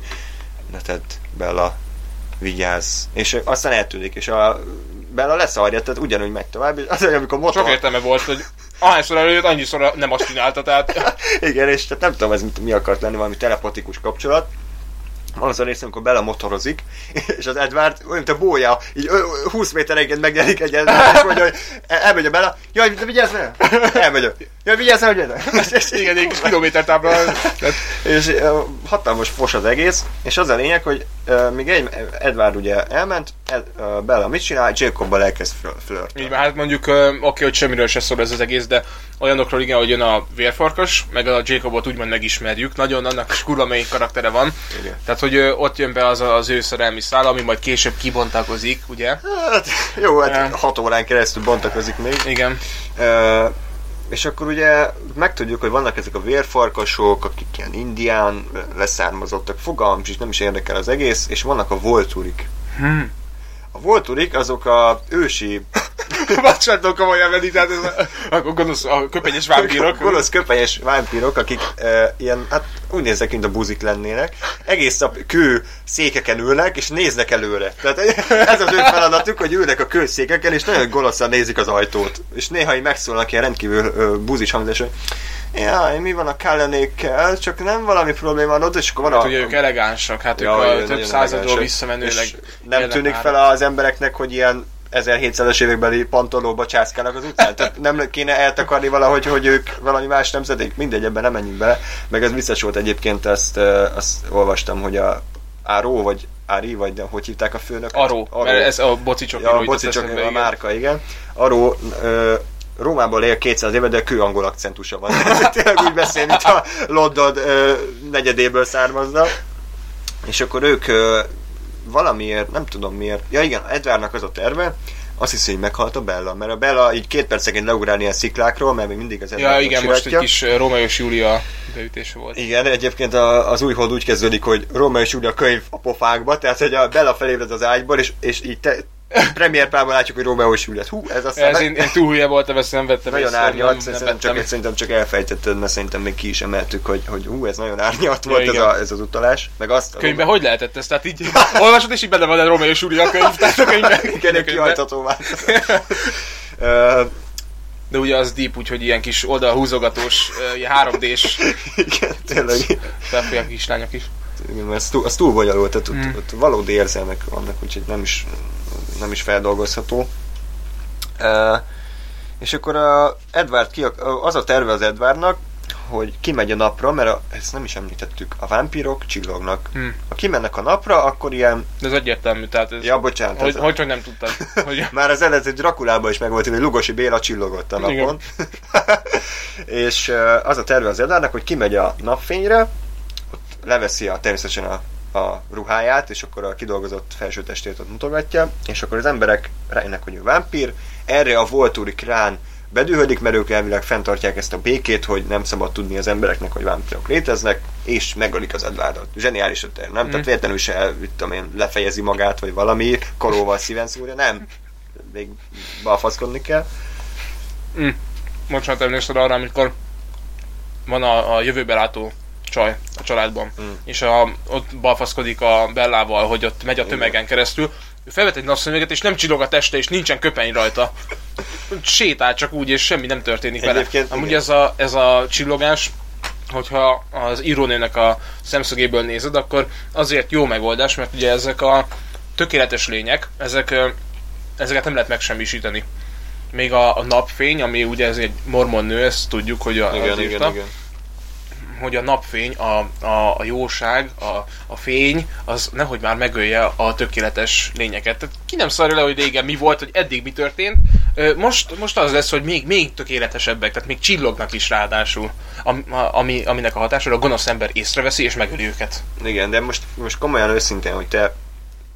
ne tedd Bella, vigyázz. És aztán eltűnik, és a Bella leszarja, tehát ugyanúgy megy tovább, és az, amikor motor... Sok értelme volt, hogy ahányszor előjött, annyiszor nem azt csinálta, tehát... Igen, és tehát nem tudom, ez mi akart lenni, valami telepatikus kapcsolat. Van az a rész, amikor Bella motorozik, és az Edward olyan, mint a bója, így 20 méterenként megjelenik egy Edward, és mondja, hogy elmegy a Bella, jaj, de vigyázz meg! Elmegy, jaj, vigyázz meg, hogy Igen, egy kilométer tábla. és hatalmas fos az egész, és az a lényeg, hogy még egy Edward ugye elment, Ed, Bella mit csinál, Jacobbal elkezd flirt. Így hát mondjuk, oké, okay, hogy semmiről se szól ez az egész, de olyanokról igen, hogy jön a vérfarkas, meg a Jacobot úgymond megismerjük, nagyon annak is kurva karaktere van. Igen. Tehát, hogy ott jön be az az ő szerelmi szál, ami majd később kibontakozik, ugye? Hát, jó, hát uh, hat órán keresztül bontakozik még. Igen. Uh, és akkor ugye megtudjuk, hogy vannak ezek a vérfarkasok, akik ilyen indián leszármazottak, fogalmam is nem is érdekel az egész, és vannak a volturik. Hmm. A volturik azok a ősi Bocsánat, komolyan venni, tehát ez a, a, gonosz, a köpenyes vámpírok. gonosz köpenyes vámpírok, akik e, ilyen, hát úgy néznek, mint a buzik lennének. Egész nap kő székeken ülnek, és néznek előre. Tehát ez az ő feladatuk, hogy ülnek a kő székeken, és nagyon gonoszan nézik az ajtót. És néha így megszólnak ilyen rendkívül ö, buzis hangzás, hogy Jaj, mi van a kellenékkel, csak nem valami probléma van ott, és akkor van hát, a... ugye ők elegánsak, hát ja, ők a több századról visszamenőleg Nem tűnik fel az embereknek, hogy ilyen 1700-es évekbeli pantolóba császkálnak az utcán. Tehát nem kéne eltakarni valahogy, hogy ők valami más nemzedék. Mindegy, ebben nem menjünk bele. Meg ez biztos volt egyébként, ezt, azt olvastam, hogy a Áró, vagy Ári, vagy de, hogy hívták a főnök? Aró, Aró. mert ez a bocicsok. Ja, a bocicsok a márka, igen. Aró ö, Rómában él 200 éve, de kő angol akcentusa van. Tényleg úgy beszél, mint a London ö, negyedéből származna. És akkor ők ö, valamiért, nem tudom miért, ja igen, Edvárnak az a terve, azt hiszi, hogy meghalt a Bella, mert a Bella így két percegen leugrál ilyen sziklákról, mert még mindig az Ja, igen, most egy kis Rómeó és Júlia beütése volt. Igen, egyébként a, az új hold úgy kezdődik, hogy Rómeó és Júlia könyv a pofákba, tehát hogy a Bella felébred az ágyból, és, és így te, Premier párban látjuk, hogy Romeo Juliet. Hú, ez aztán... Ez én, én túl hülye voltam, ezt nem vettem Nagyon árnyalt, szerintem, csak, szerintem csak elfejtetted, mert szerintem még ki is emeltük, hogy, hogy hú, ez nagyon árnyalt volt ja, ez, a, ez, az utalás. Meg azt, könyvben hogy lehetett ez? Tehát így olvasod, és így benne van a Romeo és Julia könyv, tehát a könyvben. Igen, kihajtható már. De ugye az deep, úgyhogy ilyen kis oldalhúzogatós, ilyen 3D-s. Igen, tényleg. Felfolyák kislányok is. Igen, mert az túl, az túl bonyolult, tehát mm. ott, ott valódi érzelmek vannak, úgyhogy nem is nem is feldolgozható. Uh, és akkor a Edward ki, az a terve az Edwardnak, hogy kimegy a napra, mert a, ezt nem is említettük, a vámpírok csillognak. Hmm. Ha kimennek a napra, akkor ilyen... De ez egyértelmű, tehát ez... Ja, bocsánat. Hogy, ez... hogy, hogy nem tudtad? Hogy... Már az eredeti Drakulában is megvolt, hogy Lugosi Béla csillogott a napon. és az a terve az Edwardnak, hogy kimegy a napfényre, ott leveszi a, természetesen a a ruháját, és akkor a kidolgozott felső testét ott mutogatja, és akkor az emberek rájönnek, hogy ő vámpír, erre a Volturi krán bedühödik, mert ők elvileg fenntartják ezt a békét, hogy nem szabad tudni az embereknek, hogy vámpírok léteznek, és megölik az Edwardot. Zseniális ötler, nem? Mm. Tehát véletlenül se, tudom én, lefejezi magát, vagy valami, koróval szíven szúrja, nem. Még balfaszkodni kell. Mm. Bocsánat, emlékszel arra, amikor van a, a jövőbe látó csaj a családban. Mm. És a, ott balfaszkodik a Bellával, hogy ott megy a tömegen keresztül. Ő felvet egy napszemüveget, és nem csillog a teste, és nincsen köpeny rajta. Sétál csak úgy, és semmi nem történik vele. Amúgy ez a, ez a csillogás, hogyha az írónőnek a szemszögéből nézed, akkor azért jó megoldás, mert ugye ezek a tökéletes lények, ezek, ezeket nem lehet megsemmisíteni. Még a, a napfény, ami ugye ez egy mormon nő, ezt tudjuk, hogy a, igen, az igen, igen hogy a napfény, a, a, a jóság, a, a fény, az nehogy már megölje a tökéletes lényeket. Tehát ki nem szarja le, hogy régen mi volt, hogy eddig mi történt. Most, most az lesz, hogy még, még tökéletesebbek, tehát még csillognak is ráadásul, ami, aminek a hatására a gonosz ember észreveszi és megöli őket. Igen, de most, most komolyan őszintén, hogy te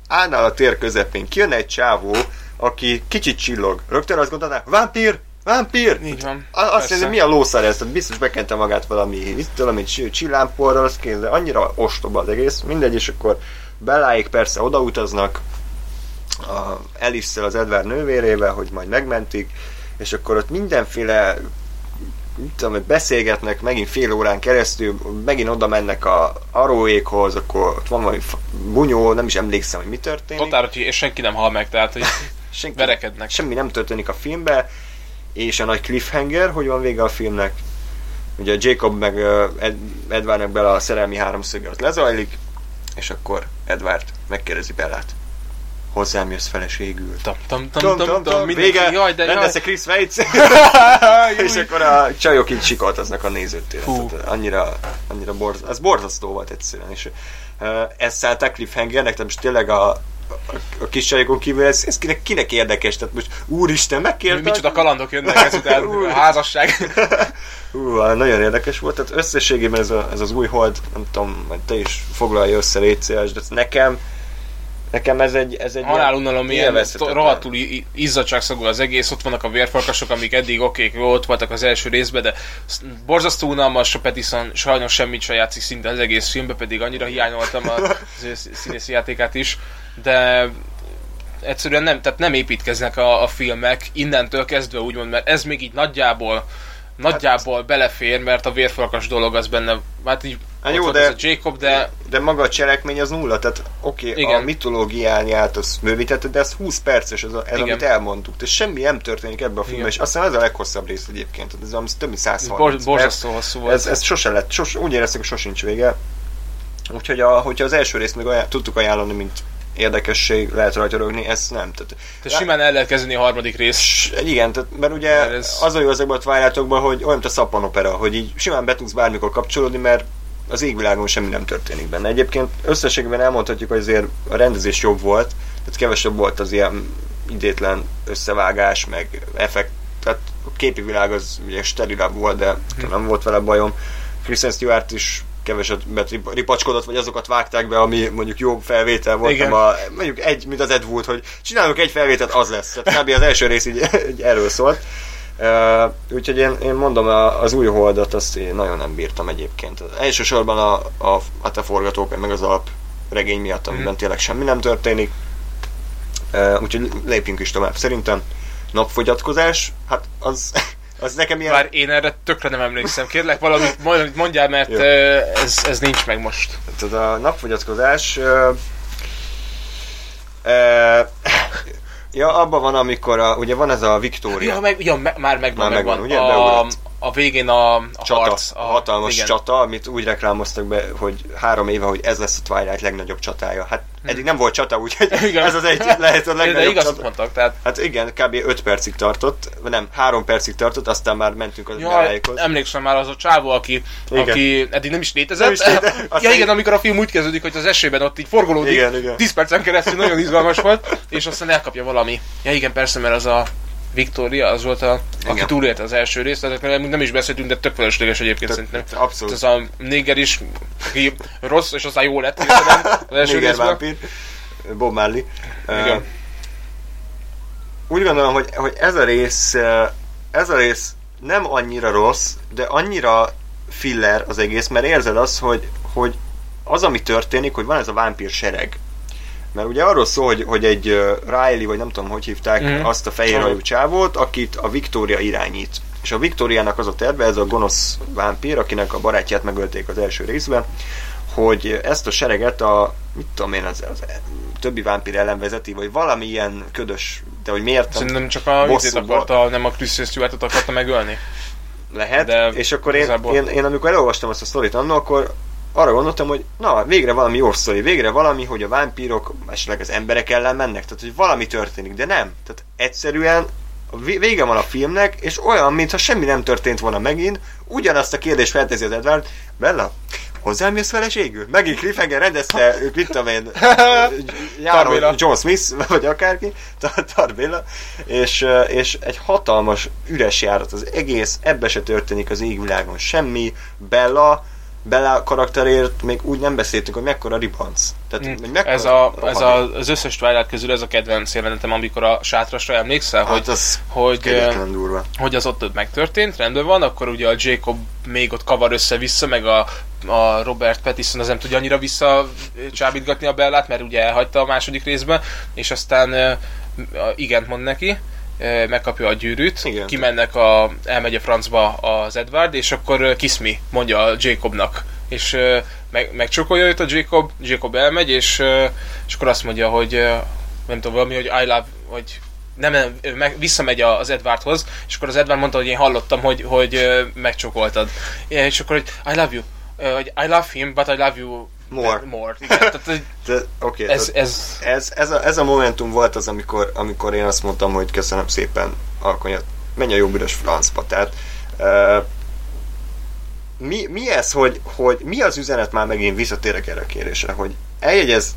állnál a tér közepén, kijön egy csávó, aki kicsit csillog. Rögtön azt gondolná, vámpír, Vámpír! Így van. Azt persze. hiszem, mi a lószár ez? Biztos bekente magát valami, tudom, egy csillámporral, az kész, de annyira ostoba az egész. Mindegy, és akkor Belláik persze odautaznak, a alice az Edward nővérével, hogy majd megmentik, és akkor ott mindenféle mit tudom, beszélgetnek megint fél órán keresztül, megint oda mennek a aróékhoz, akkor ott van valami bunyó, nem is emlékszem, hogy mi történik. Totál, hogy senki nem hal meg, tehát hogy Senki, verekednek. Semmi nem történik a filmbe, és a nagy cliffhanger, hogy van vége a filmnek. Ugye a Jacob meg Ed, Edwardnak bele a szerelmi háromszöge az lezajlik, és akkor Edward megkérdezi Bellát. Hozzám jössz feleségül. Tam, tam, tam, tam, tam, tom, mindenki, vége, jaj, de jaj. rendezze Chris Weitz, és akkor a csajok így sikoltoznak a nézőtéren. Annyira, annyira borz, az borzasztó volt egyszerűen. És uh, ezt szállták cliffhangernek, tehát most tényleg a, a, a kis csajokon kívül ez, ez kinek, kinek érdekes? Tehát most úristen, megkértek? Micsoda kalandok jönnek ezután, a házasság. Hú, nagyon érdekes volt, tehát összességében ez, a, ez az új hold, nem tudom, majd te is foglalja össze létszéles, de nekem, nekem ez egy, ez egy Halálunalom ilyen rohadtul izzadságszagú az egész, ott vannak a vérfarkasok, amik eddig okék, ott voltak az első részben, de sz- borzasztó unalmas, a Pattison sajnos semmit se játszik szinte az egész filmben, pedig annyira hiányoltam az ő sz- színészi játékát is, de egyszerűen nem, tehát nem építkeznek a, a filmek innentől kezdve úgymond, mert ez még így nagyjából nagyjából belefér, mert a vérfarkas dolog az benne, hát így Hát jó, de- a Jacob, de De maga a cselekmény az nulla, tehát oké, okay, a Igen. mitológiáját az bővítetted, de ez 20 perces, ez, a, ez Igen. amit elmondtuk. Tehát semmi nem történik ebben a filmben, és azt hiszem ez a leghosszabb rész egyébként, ez valami több mint 130 bor, borzasztó hosszú volt. Ez, ez sose lett, sos, úgy éreztük, hogy sosincs vége. Úgyhogy a, hogyha az első részt még ajánl, tudtuk ajánlani, mint érdekesség, lehet rajta rögni, ezt nem. Tehát, Tehát simán el lehet kezdeni a harmadik rész. Igen, tehát, mert ugye Mert ez... ez- az a jó ezekben a twilight hogy olyan, mint a szappanopera, hogy így simán be tudsz bármikor kapcsolódni, mert az égvilágon semmi nem történik benne. Egyébként összességében elmondhatjuk, hogy azért a rendezés jobb volt, tehát kevesebb volt az ilyen idétlen összevágás, meg effekt, tehát a képi világ az ugye sterilabb volt, de Hm. nem volt vele bajom. Kristen Stewart is keveset ripacskodott, vagy azokat vágták be, ami mondjuk jó felvétel volt, nem a, mondjuk egy, mint az Ed Wood, hogy csinálunk egy felvételt, az lesz. Tehát kb. az első rész így, így erről szólt. Uh, úgyhogy én, én mondom, az új holdat azt én nagyon nem bírtam egyébként. Elsősorban a, a, hát a forgatókönyv, meg az alap regény miatt, amiben Mhm. tényleg semmi nem történik. Uh, úgyhogy lépjünk is tovább. Szerintem napfogyatkozás, hát az, az nekem ilyen... Bár én erre tökre nem emlékszem. Kérlek, valamit valamit mondjál, mert Jó. ö, ez, ez nincs meg most. Tehát a napfogyatkozás... Uh, uh, ja, abban van, amikor a, ugye van ez a Victoria. Ja, meg, ja, me, már megvan, Már megvan, megvan. ugye? A. a végén a, a csata, harc. a hatalmas igen. csata, amit úgy reklámoztak be, hogy három éve, hogy ez lesz a Twilight legnagyobb csatája. Hát eddig nem volt csata, úgyhogy Hmm. Igen. ez az egy lehet a De legnagyobb igaz csata. mondtak, tehát Hát igen, kb. 5 percig tartott, nem, 3 percig tartott, aztán már mentünk az Ja, emlékszem már az a csávó, aki, Igen. aki eddig nem is létezett. Nem is létezett. ja igen, amikor a film úgy kezdődik, hogy az esőben ott így forgolódik. Igen, igen. 10 percen keresztül nagyon izgalmas volt, és aztán elkapja valami. Ja igen, persze, mert az a Victoria, az volt a, aki Igen. túlélte az első részt, ezekről nem is beszéltünk, de tök felesleges egyébként Tök- szerintem. abszolút. Ez a néger is, aki rossz, és aztán jó lett az első Néger vámpír, Bob Marley. Igen. Uh, úgy gondolom, hogy, hogy ez a rész, ez a rész nem annyira rossz, de annyira filler az egész, mert érzed azt, hogy, hogy az, ami történik, hogy van ez a vámpír sereg. Mert ugye arról szól, hogy, hogy egy Riley, vagy nem tudom, hogy hívták mm. azt a fehérhajú csávót, akit a Victoria irányít. És a Victoriának az a terve, ez a gonosz vámpír, akinek a barátját megölték az első részben, hogy ezt a sereget a, mit tudom én, az, az többi vámpír ellen vezeti, vagy valami ilyen ködös, de hogy miért Szerintem csak a vizét akarta, nem a Kristen Stewartot akarta megölni. lehet, de és akkor én, én, én, amikor elolvastam ezt a sztorit annó, akkor arra gondoltam, hogy na, végre valami jó sztori, végre valami, hogy a vámpírok esetleg az emberek ellen mennek, tehát hogy valami történik, de nem. Tehát egyszerűen vége van a filmnek, és olyan, mintha semmi nem történt volna megint, ugyanazt a kérdést feltezi az Edward, Bella, hozzám jössz feleségül? Megint Cliffhanger rendezte, mit tudom én, Tarbéla. John Smith, vagy akárki, Tar- Tarbéla, és, és egy hatalmas üres járat az egész, ebbe se történik az égvilágon semmi, Bella Bella karakterért még úgy nem beszéltünk, hogy mekkora ribanc. Tehát, Mm. hogy mekkora Ez, a, ez a, az összes Twilight közül ez a kedvenc jelenetem, amikor a sátrasra emlékszel, Hát hogy, az hogy, durva. hogy az ott megtörtént, rendben van, akkor ugye a Jacob még ott kavar össze-vissza, meg a, a Robert Pattinson az nem tudja annyira visszacsábítgatni a Bellát, mert ugye elhagyta a második részben, és aztán ö, igent mond neki, megkapja a gyűrűt, Igen. kimennek a, elmegy a francba az Edward, és akkor kiss me, mondja a Jacobnak, és meg, megcsokolja őt a Jacob, Jacob elmegy, és, és akkor azt mondja, hogy nem tudom, valami, hogy I love, hogy nem, nem, meg, visszamegy az Edwardhoz, és akkor az Edward mondta, hogy én hallottam, hogy, hogy megcsokoltad. És akkor, hogy I love you, hogy I love him, but I love you More. more. Igen, tehát, hogy De, okay, ez, ez, ez, ez, a, ez a momentum volt az, amikor, amikor én azt mondtam, hogy köszönöm szépen, Alkonyat, menj a jó büdös francba. Tehát uh, mi, mi ez, hogy, hogy mi az üzenet már megint visszatérek erre a kérésre, hogy eljegyez,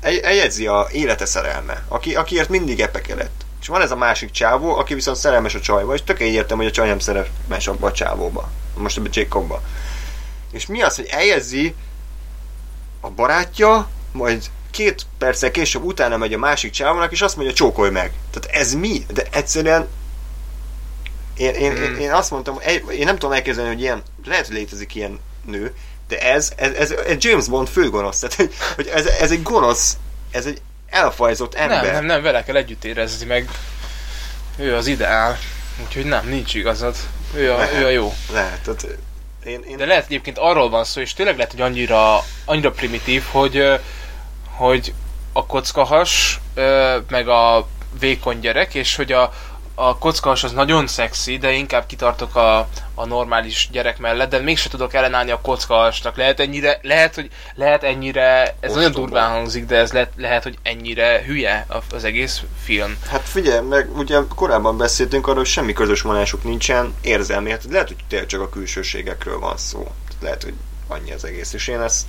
el, eljegyzi a élete szerelme, aki, akiért mindig epekedett. És van ez a másik csávó, aki viszont szerelmes a csajba, és tök értem, hogy a csaj nem szerelmes abba a csávóba. Most ebbe Jacobba. És mi az, hogy eljegyzi a barátja, majd két perccel később utána megy a másik csávónak, és azt mondja, csókolj meg. Tehát ez mi? De egyszerűen én, én, Hmm. én, azt mondtam, én nem tudom elképzelni, hogy ilyen, lehet, hogy létezik ilyen nő, de ez, ez, ez, ez James Bond főgonosz. Tehát, hogy, hogy ez, ez egy gonosz, ez egy elfajzott ember. nem, nem, nem, vele kell együtt érezni, meg ő az ideál. Úgyhogy nem, nincs igazad. Ő a, ő a jó. Lehet, tehát én, én De lehet egyébként arról van szó, és tényleg lehet, hogy annyira, annyira primitív, hogy, hogy a kockahas, meg a vékony gyerek, és hogy a, a kockahas az nagyon szexi, de inkább kitartok a, a normális gyerek mellett, de mégse tudok ellenállni a kockahasnak. Lehet ennyire, lehet, hogy lehet ennyire, ez Ostoba. nagyon durván hangzik, de ez lehet, lehet, hogy ennyire hülye az egész film. Hát figyelj, meg ugye korábban beszéltünk arról, hogy semmi közös vonásuk nincsen, érzelmi, hát lehet, hogy tényleg csak a külsőségekről van szó. Tehát lehet, hogy annyi az egész, és én ezt,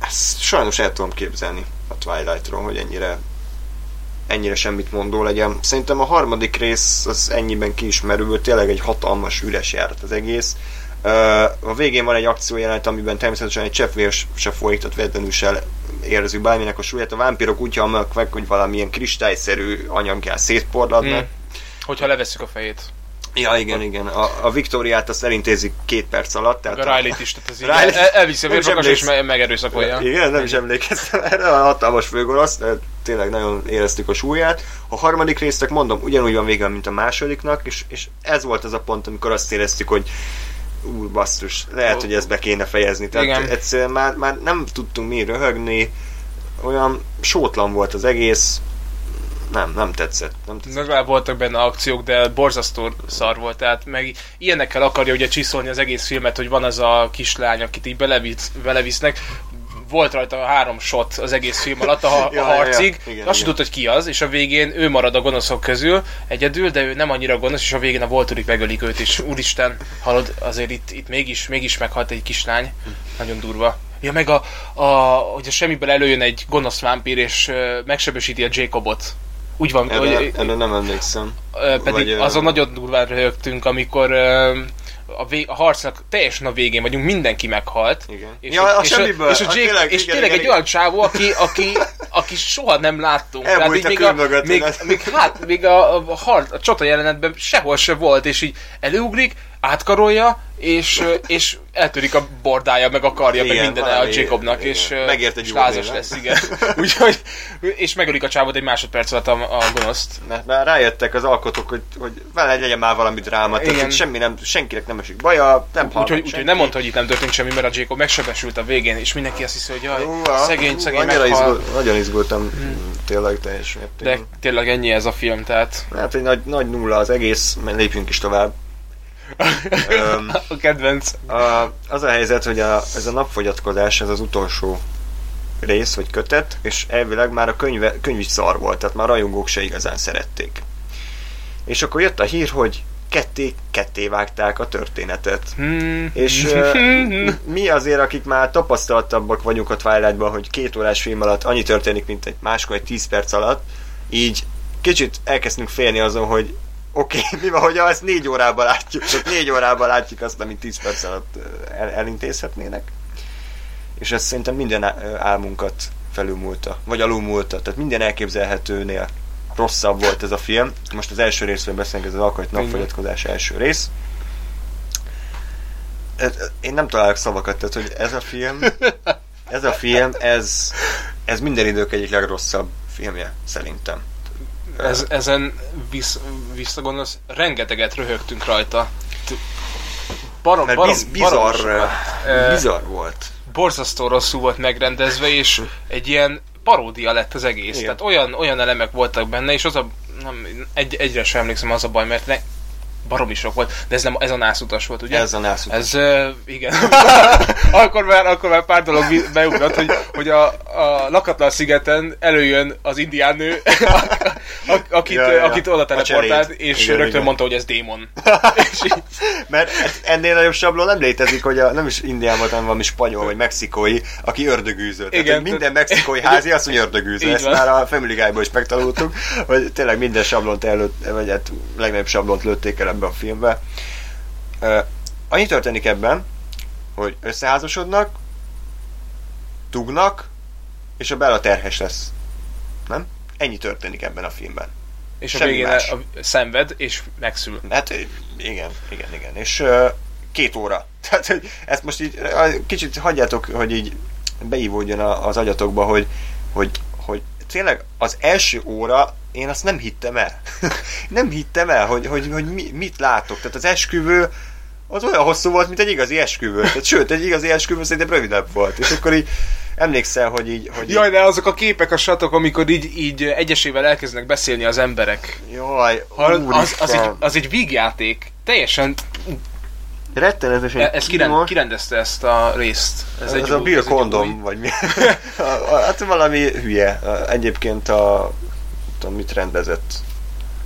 ezt sajnos el tudom képzelni a Twilightról, hogy ennyire ennyire semmit mondó legyen. Szerintem a harmadik rész az ennyiben ki is merül, tényleg egy hatalmas üres járat az egész. A végén van egy akciójelenet, amiben természetesen egy cseppvér se folyik, tehát véletlenül se érezzük bárminek a súlyát. A vámpirok úgy halnak meg, hogy valamilyen kristályszerű anyaggel szétporladnak. Hmm. Hogyha levesszük a fejét. Ja, igen, igen. A, a Viktóriát azt elintézik két perc alatt. Tehát A Riley-t is, tehát az így Riley- el, elviszi a vérfokas és me- megerőszakolja. Igen, nem is emlékeztem erre, a hatalmas főgonosz, tényleg nagyon éreztük a súlyát. A harmadik résznek mondom, ugyanúgy van vége, mint a másodiknak, és, és ez volt az a pont, amikor azt éreztük, hogy úr basszus, lehet, hogy ezt be kéne fejezni. Tehát Igen. egyszerűen már, már nem tudtunk mi röhögni, olyan sótlan volt az egész, nem, nem tetszett. Nem tetszett. Legalább voltak benne akciók, de borzasztó szar volt, tehát meg ilyenekkel akarja ugye csiszolni az egész filmet, hogy van az a kislány, akit így belevisz, belevisznek, volt rajta három shot az egész film alatt a, ha- Ja, a ja, ja. harcig, Igen, azt tudta, hogy ki az, és a végén ő marad a gonoszok közül egyedül, de ő nem annyira gonosz, és a végén a Volturik megölik őt, és úristen, hallod, azért itt, itt mégis, mégis meghalt egy kislány, nagyon durva. Ja, meg a, a, hogy a semmiből előjön egy gonosz vámpír, és ö, megsebesíti a Jacobot. Úgy van, Erre, hogy, erre nem emlékszem. Pedig Vagy, ö, azon nagyon durván röhögtünk, amikor ö, a, vég, a harcnak teljesen a végén vagyunk, mindenki meghalt. Igen. És, Ja, a és, semmiből. és, a Hát Jake, tényleg, és igen, tényleg igen, egy igen. olyan csávó, aki, aki, aki soha nem láttunk. Elbújt a még, mögött, még, még, hát, még a, a, har, a csata jelenetben sehol se volt, és így előugrik, átkarolja, és, és eltörik a bordája, meg a karja, meg Igen, minden a valami- Jacobnak, igen. és, Megért egy lázas lesz, igen. Úgyhogy, és megölik a csávot egy másodperc alatt a, a gonoszt. Mert már rájöttek az alkotók, hogy, hogy vele legyen már valami dráma, tehát Igen. hogy semmi nem, senkinek nem esik baja, nem hal Úgyhogy meg úgy, senki. nem mondta, hogy itt nem történt semmi, mert a Jacob megsebesült a végén, és mindenki azt hiszi, hogy jaj, Húha, szegény, szegény meghal. izgul, nagyon izgultam, tényleg teljes De mértékben. tényleg ennyi ez a film, tehát Hát egy nagy, nagy nulla az egész, lépjünk is tovább. Öm, a kedvenc. a, az a helyzet, hogy a, ez a napfogyatkozás, ez az utolsó rész, vagy kötet, és elvileg már a könyve, könyv is szar volt, tehát már rajongók se igazán szerették. És akkor jött a hír, hogy ketté, ketté vágták a történetet. Hmm. És uh, mi azért, akik már tapasztaltabbak vagyunk a Twilightban, hogy két órás film alatt annyi történik, mint egy máskor egy 10 perc alatt, így kicsit elkezdtünk félni azon, hogy oké, okay, mi van, hogy ezt négy órában látjuk, csak négy órában látjuk azt, amit 10 perc alatt el, elintézhetnének. És ez szerintem minden álmunkat felülmúlta, vagy alulmúlta, tehát minden elképzelhetőnél rosszabb volt ez a film. Most az első részről beszélünk, ez az alkajt napfogyatkozás első rész. Én nem találok szavakat, tehát hogy ez a film, ez a film, ez, ez minden idők egyik legrosszabb filmje, szerintem. Ez, ezen visz, visszagondolsz, rengeteget röhögtünk rajta. Barom, Mert barom, biz, bizarr, barom, bizarr volt. Borzasztó rosszul volt megrendezve, és egy ilyen paródia lett az egész. Igen. Tehát olyan, olyan elemek voltak benne, és az a nem, egy, egyre sem emlékszem az a baj, mert ne, baromi sok volt, de ez nem ez a nászutas volt, ugye? Ez a nászutas. Ez, uh, igen. akkor, már, akkor már pár dolog beugrott, hogy, hogy a, a lakatlan szigeten előjön az indián nő, akit, ja, ja. akit oda teleportált, és igen, rögtön igen. mondta, hogy ez démon. Mert ennél nagyobb sablon nem létezik, hogy a, nem is indián volt, hanem valami spanyol vagy mexikói, aki ördögűző. Igen, Tehát, minden mexikói házi azt mondja ördögűző. Ezt már a Family Guy-ból is megtanultuk, hogy tényleg minden sablont előtt, vagy hát legnagyobb sablont lőtték el ebbe a filmbe. Annyi történik ebben, hogy összeházasodnak, tugnak, és a Bella terhes lesz. Nem? Ennyi történik ebben a filmben. És Semmi a végén más. A, szenved, és megszül. Hát igen, igen, igen. És uh, két óra. Tehát, hogy ezt most így kicsit hagyjátok, hogy így beívódjon az agyatokba, hogy, hogy, hogy tényleg az első óra én azt nem hittem el. nem hittem el, hogy, hogy, hogy mi, mit látok. Tehát az esküvő az olyan hosszú volt, mint egy igazi esküvő. Tehát, sőt, egy igazi esküvő szerintem rövidebb volt. És akkor így emlékszel, hogy így... Hogy Jaj, de azok a képek, a satok, amikor így, így egyesével elkezdenek beszélni az emberek. Jaj, ha, az, az, egy, az egy vígjáték. Teljesen rettenetesen e, ez kirend, kirendezte ezt a részt. Ez, ez egy a Bill Condom, vagy mi? hát valami hülye. Egyébként a tudom, mit rendezett.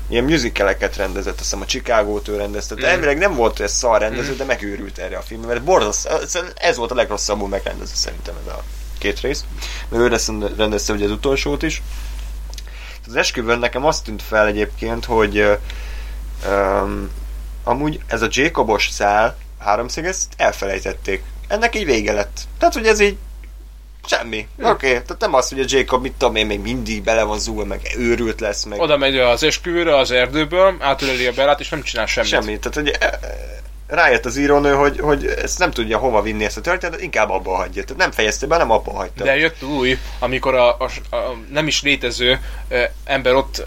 Ilyen musicaleket rendezett, azt hiszem a Chicago-t ő rendezte. Mm. elvileg nem volt ez szar rendező, mm. de megőrült erre a filmre, mert borzasztó, ez volt a legrosszabbul megrendező szerintem ez a két rész. Meg ő rendezte ugye az utolsót is. Az esküvőn nekem azt tűnt fel egyébként, hogy um, amúgy ez a Jacobos szál háromszög, ezt elfelejtették. Ennek így vége lett. Tehát, hogy ez így Semmi. Hm. Oké, okay. tehát nem az, hogy a Jacob, mit tudom én, még mindig bele van zúgva, meg őrült lesz, meg... Oda megy az esküvőre az erdőből, átöleli a belát, és nem csinál semmit. Semmit, tehát hogy rájött az írónő, hogy, hogy ezt nem tudja hova vinni ezt a történetet, inkább abba hagyja. Tehát nem fejezte be, nem abba hagyta. De jött új, amikor a, a, a nem is létező e, ember ott e,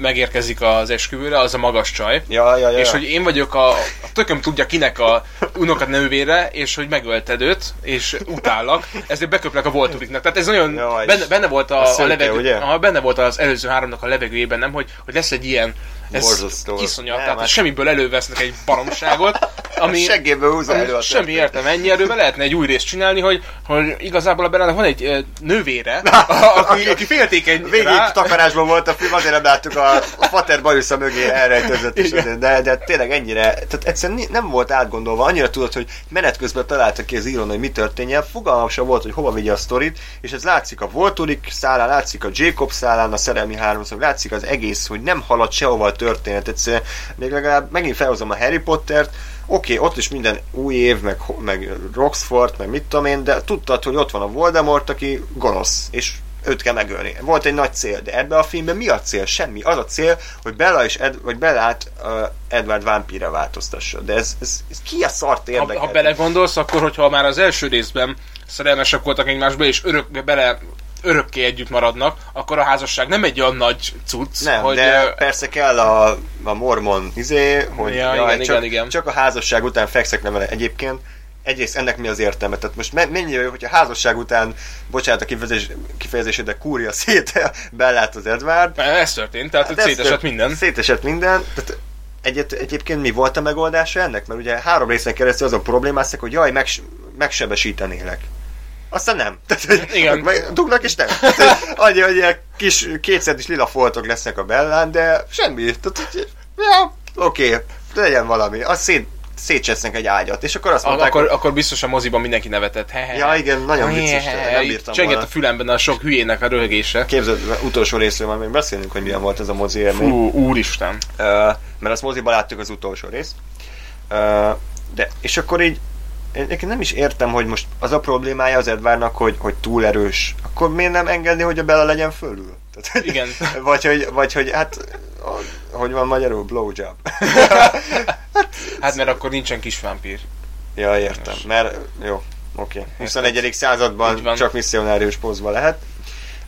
megérkezik az esküvőre, az a magas csaj. Ja, ja, ja. És hogy én vagyok a, a tököm tudja kinek a unokat nővére, és hogy megölted őt, és utállak, ezért beköplek a Volturiknak. Tehát ez nagyon, ja, benne, benne, volt a, a, a levegő, ugye? Benne volt az előző háromnak a levegőjében, nem, hogy, hogy lesz egy ilyen ez iszonyat, tehát hát... semmiből elővesznek egy baromságot, ami seggéből húzza elő a semmi értem ennyi erőben lehetne egy új részt csinálni, hogy, hogy igazából a van egy nővére, aki, aki féltékeny Végig rá. takarásban volt a film, azért nem láttuk a, a Fater bajusza mögé elrejtőzött is, de, de tényleg ennyire, tehát egyszerűen nem volt átgondolva, annyira tudod, hogy menet közben találtak ki az írón, hogy mi történjen, fogalmam sem volt, hogy hova vigye a sztorit, és ez látszik a Volturik szállán, látszik a Jacob szállán, a szerelmi háromszor, látszik az egész, hogy nem halad sehova a történet, egyszerűen még legalább megint felhozom a Harry Pottert, oké, okay, ott is minden új év, meg, meg Roxford, meg mit tudom én, de tudtad, hogy ott van a Voldemort, aki gonosz, és őt kell megölni. Volt egy nagy cél, de ebben a filmben mi a cél? Semmi. Az a cél, hogy Bella és Ed, vagy Bellát uh, Edward vámpíre változtassa. De ez, ez, ez ki a szart érdekel? Ha, ha belegondolsz, akkor hogyha már az első részben szerelmesek voltak egymásba, és örök bele örökké együtt maradnak, akkor a házasság nem egy olyan nagy cucc, nem, hogy... de uh, persze kell a, a mormon izé, hogy ja, jaj, igen, csak, igen, igen. csak a házasság után fekszek nem egyébként. Egyrészt ennek mi az értelme? Tehát most mennyi, hogy a házasság után, bocsánat a kifejezés, kifejezését, de kúrja szét bellát az Edward. Ez történt, tehát hát szétesett minden. Szétesett minden. Tehát egyet, egyébként mi volt a megoldása ennek? Mert ugye három részen keresztül azon problémáztak, hogy jaj, megs, megsebesítenélek. Aztán nem. Tehát, Igen. Meg, dugnak és nem. Tehát, annyi, hogy ilyen kis is lila foltok lesznek a bellán, de semmi. Tehát, ja, oké, okay, legyen valami. Az szét szétcsesznek egy ágyat, és akkor azt mondták, akkor, hogy... akkor biztos a moziban mindenki nevetett. He-he. Ja, igen, nagyon vicces, nem bírtam Csengett a fülemben a sok hülyének a röhögése. Képzeld, utolsó részről már még beszélünk, hogy milyen volt ez a mozi élmény. Fú, úristen. Ö, mert azt moziban láttuk az utolsó részt. Ö, de, és akkor így, én nem is értem, hogy most az a problémája az Edvárnak, hogy, hogy túl erős. Akkor miért nem engedni, hogy a Bella legyen fölül? Tehát, Igen. Vagy hogy, vagy hogy hát, a- hogy van magyarul? Blowjob. Hát mert akkor nincsen kis vámpír. ja, értem. Mert, jó, oké. 21. Így században van. csak misszionárius pózban lehet.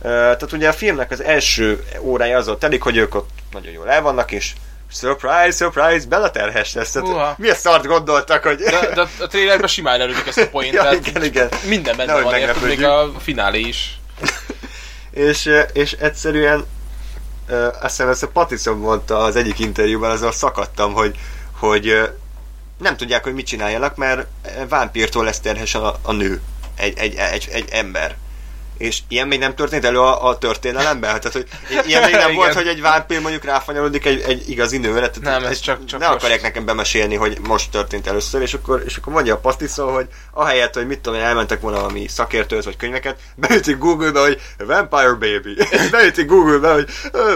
Ö, Tehát ugye a filmnek az első órája azzal telik, hogy ők ott nagyon jól el vannak, és surprise, surprise, Bella terhes lesz. Tehát mi a szart gondoltak, hogy... De, de a trailerben simán elődik ezt a poént, ja, igen, igen. minden benne Nehogy van, érted, még a finálé is. És, ö, és egyszerűen ö, azt hiszem ezt a Pattison mondta az egyik interjúban, azzal szakadtam, hogy, hogy ö, nem tudják, hogy mit csináljanak, mert vámpírtól lesz terhes a, a nő, egy, egy, egy, egy ember. És ilyen még nem történt elő a, a történelemben? Tehát, hogy ilyen még nem volt, hogy egy vámpír mondjuk ráfanyarodik egy, egy igazi nőre? Tehát Nem, ez csak- csak ne most. akarják nekem bemesélni, hogy most történt először, és akkor, és akkor mondja a Pattison, hogy ahelyett, hogy mit tudom elmentek volna valami szakértőhöz, vagy könyveket, beütik Google-ba, hogy Vampire Baby. beütik Google-ba, hogy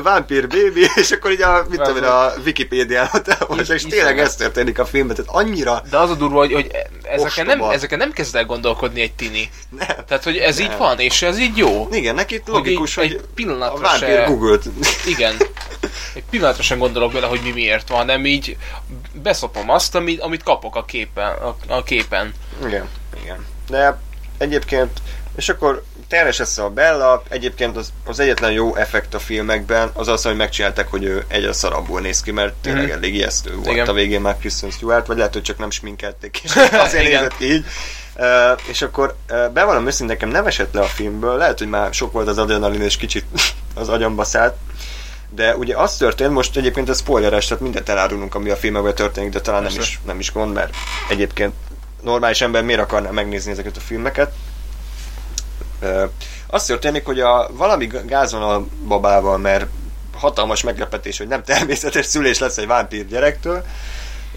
Vampire Baby, és akkor így a, mit tudom a Wikipédián ott és tényleg ez történik a filmben, tehát annyira De az a durva, hogy, hogy ezeken, nem, ezeken nem kezd el gondolkodni egy tini. nem. Tehát, hogy ez így Nem. van, és ez így jó. Igen, neki logikus, hogy egy pillanatra a vámpír se- Google-t. Igen. Egy pillanatra sem gondolok bele, hogy mi miért van, hanem így beszopom azt, amit, amit kapok a képen. A, a képen. Igen, igen. De egyébként, és akkor terhes lesz a Bella, egyébként az, az egyetlen jó effekt a filmekben az az, hogy megcsinálták, hogy ő egyre szarabbul néz ki, mert tényleg Mhm. elég ijesztő volt Igen. a végén már Kristen Stewart, vagy lehet, hogy csak nem sminkelték, és azért nézett így. Uh, és akkor uh, bevallom őszintén, nekem nem esett le a filmből, lehet, hogy már sok volt az adrenalin, és kicsit az agyamba szállt, de ugye az történt, most egyébként ez spoileres, tehát mindent elárulunk, ami a filmekben történik, de talán nem is, nem is gond, mert egyébként normális ember miért akarná megnézni ezeket a filmeket. Ö, Az történik, hogy a, valami gáz van a babával, mert hatalmas meglepetés, hogy nem természetes szülés lesz egy vámpír gyerektől,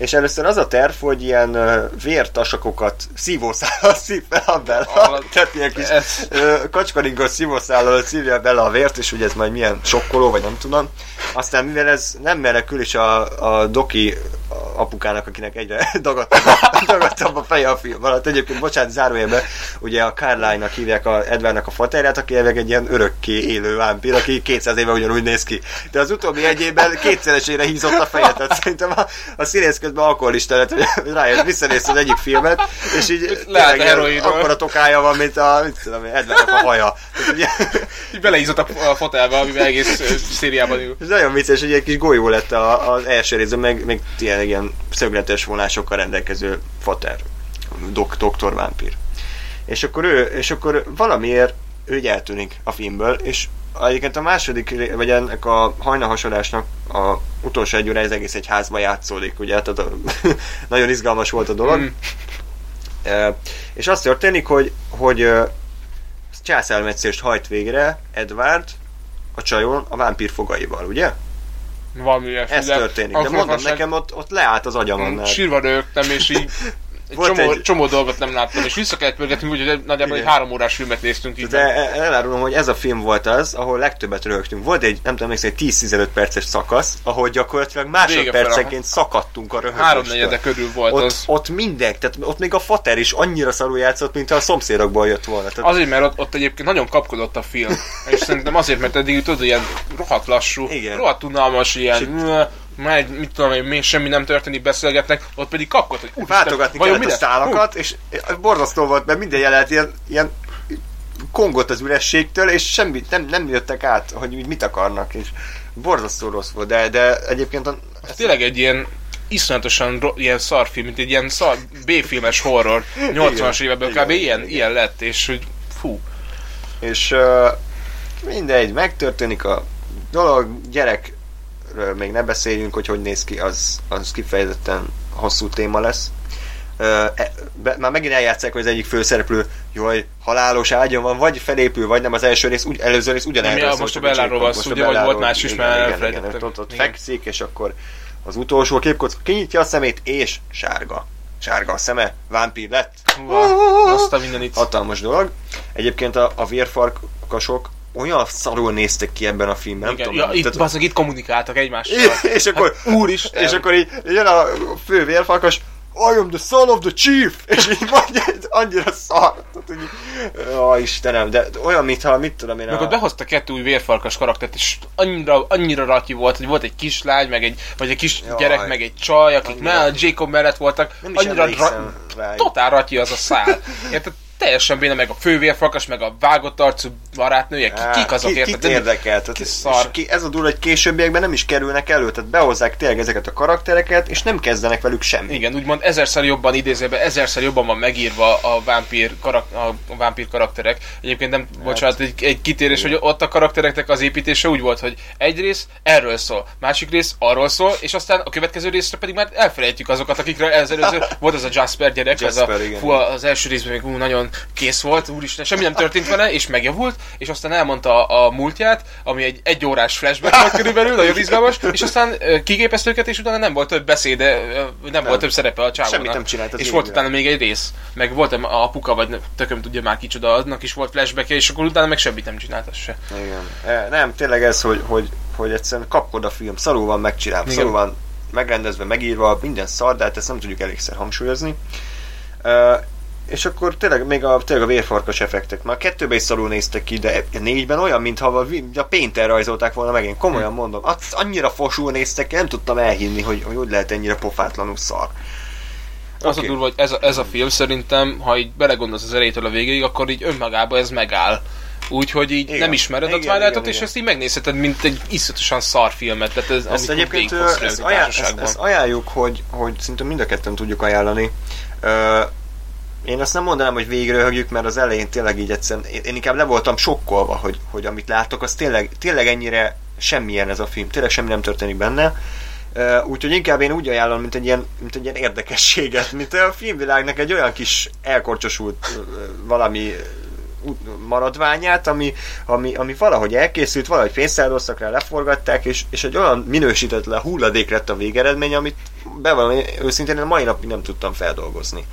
és először az a terv, hogy ilyen ö, vértasakokat szívószállal szív fel a Bella, Ah, tehát ilyen kis ö, kacskaringos szívószállal szívja bele a vért, és ugye ez majd milyen sokkoló, vagy nem tudom. Aztán mivel ez nem menekül, és a, a doki apukának, akinek egyre dagadtabb, a- dagadtabb a feje a film alatt. Egyébként, bocsánat, zárójelben, ugye a Carline-nak hívják a Edwardnak a faterját, aki elveg egy ilyen örökké élő vámpír, aki 200 éve ugyanúgy néz ki. De az utóbbi egy évben kétszeresére hízott a fejet, tehát szerintem a, a színész közben alkoholista lett, hogy rájött, visszanézte az egyik filmet, és így Lehet tényleg a akkora tokája van, mint a, mit tudom, én, Edwardnak a haja. Tehát, ugye, Így beleízott a, fotelbe, amiben egész szériában ül. ez nagyon vicces, hogy egy kis golyó lett a, az első részben, meg, meg tényleg ilyen szögletes vonásokkal rendelkező fater, dok, doktor vámpír. És akkor ő, és akkor valamiért ő eltűnik a filmből, és egyébként a második, vagy ennek a hajnalhasadásnak a utolsó egy óra ez egész egy házba játszódik, ugye, tehát a, nagyon izgalmas volt a dolog. Mm. E, és az történik, hogy, hogy császármetszést hajt végre Edward a csajon a vámpír fogaival, ugye? Valami ilyesmi. Ez történik. De mondom, nekem ott, ott leállt az agyam annál. Sírva rögtem, és így egy Volt csomó, egy- csomó dolgot nem láttam, és vissza kellett pörgetni, úgyhogy nagyjából egy három órás filmet néztünk így. De elárulom, hogy ez a film volt az, ahol legtöbbet rögtünk. Volt egy, nem tudom, emlékszem, egy 10-15 perces szakasz, ahol gyakorlatilag másodpercenként szakadtunk a röhögéstől. Háromnegyede körül volt ott, az. ott minden, tehát ott még a fater is annyira szarul játszott, mint ha a szomszédokból jött volna. Tehát Azért, mert ott, ott egyébként nagyon kapkodott a film. És szerintem azért, mert eddig tudod, ilyen rohadt lassú, Igen. rohadt unalmas, ilyen És "Mö, megy, mit tudom én, még semmi nem történik, beszélgetnek, ott pedig kapkod, hogy úristen, váltogatni vajon kellett a szálakat, és borzasztó volt, mert minden jelent ilyen, ilyen kongott az ürességtől, és semmi, nem, nem jöttek át, hogy mit akarnak, és borzasztó rossz volt, de, de egyébként a, Ez tényleg egy ilyen iszonyatosan ro- ilyen szarfilm, mint egy ilyen szar B-filmes horror. 80-as Igen, évekből kb. ilyen, igen. ilyen lett, és hogy fú. És uh, mindegy, megtörténik a dolog, gyerekről még ne beszéljünk, hogy hogy néz ki, az, az kifejezetten hosszú téma lesz. E, be, már megint eljátszák, hogy az egyik főszereplő, jaj, halálos ágyon van, vagy felépül, vagy nem az első rész, úgy, előző rész ugyanerről szólt, most a Belláról van szó, ugye, vagy volt más is, igen, már igen, elfelejtettem. igen, ott, ott Igen. fekszik, és akkor az utolsó képkocka kinyitja a szemét, és sárga. Sárga a szeme, vámpír lett. azt a mindenit. Hatalmas dolog. Egyébként a, a vérfarkasok olyan szarul néztek ki ebben a filmben. Igen, nem ja, tudom, itt, tehát- bazzag, itt kommunikáltak egymással. és akkor, Hát, úristen. és akkor így jön a fő vérfarkas, I am the son of the chief! És így mondja, annyira szar. Tehát, hogy, ó, Istenem, de olyan, mintha, mit tudom én, Meg a, ott behozta kettő új vérfarkas karaktert, és annyira, annyira ratyi volt, hogy volt egy kislány, meg egy, vagy egy kis Jaj. gyerek, meg egy csaj, akik Annyira. mellett, Jacob mellett voltak, nem annyira rájuk. totál ratyi az a szál. Érted? Teljesen béna, meg a fővérfarkas, meg a vágott arcú barátnője, ki, kik azok, ki, érted? Kit érdekel? Ki és szar. ki, ez a durva, hogy későbbiekben nem is kerülnek elő, tehát behozzák tényleg ezeket a karaktereket, és nem kezdenek velük semmit. Igen, úgymond ezerszer jobban idézőben, ezerszer jobban van megírva a vámpír, karak, a vámpír karakterek. Egyébként nem, Hát, bocsánat, egy, egy kitérés, hogy ott a karaktereknek az építése úgy volt, hogy egy rész erről szól, másik rész arról szól, és aztán a következő részre pedig már elfelejtjük azokat, akikről ez előző volt az a Jasper gyerek, Jasper, az a, igen. fú, az első részben még ú, nagyon kész volt, úristen, semmi nem történt vele, és megjavult, és aztán elmondta a, a múltját, ami egy egy órás flashback volt körülbelül, nagyon izgalmas, és aztán kigépezte őket, és utána nem volt több beszéde, nem, nem volt több szerepe a csávónak. Semmit nem csinált És volt utána még egy rész. Meg volt a apuka, vagy tököm tudja már kicsoda, aznak is volt flashback és akkor utána meg semmit nem csinált az se. Igen. E, Nem, tényleg ez, hogy, hogy, hogy egyszerűen kapkod a film, szarul van megcsinálva, szarul van megrendezve, megírva, minden szar, de hát ezt nem tudjuk elégszer hangsúlyozni. E, és akkor tényleg még a, tényleg a vérfarkas effektek. Már a kettőben is szarul néztek ki, de a négyben olyan, mintha a, a Painter rajzolták volna meg, én komolyan mondom. Az annyira fosul néztek ki, nem tudtam elhinni, hogy, hogy hogy lehet ennyire pofátlanul szar. Az Oké. a durva, hogy ez a, ez a film szerintem, ha így belegondolsz az elejétől a végéig, akkor így önmagában ez megáll. Úgyhogy így Igen. nem ismered a Igen, Twilightot, igen, és igen. ezt így megnézheted, mint egy iszonyatosan szar filmet. Tehát ez, Ezt egyébként ezt, ajánl, ezt, ezt ajánljuk, hogy, hogy szinte mind a ketten tudjuk ajánlani. Ö, én azt nem mondanám, hogy végre röhögjük, mert az elején tényleg így egyszerűen, én, inkább le voltam sokkolva, hogy, hogy amit látok, az tényleg, tényleg ennyire semmilyen ez a film, tényleg semmi nem történik benne. Ö, Úgyhogy inkább én úgy ajánlom, mint egy, ilyen, mint egy ilyen érdekességet, mint a filmvilágnak egy olyan kis elkorcsosult valami maradványát, ami, ami, ami valahogy elkészült, valahogy pénztárosztakra leforgatták, és, és egy olyan minősítetlen hulladék lett a végeredmény, amit bevallom, őszintén én a mai napig nem tudtam feldolgozni.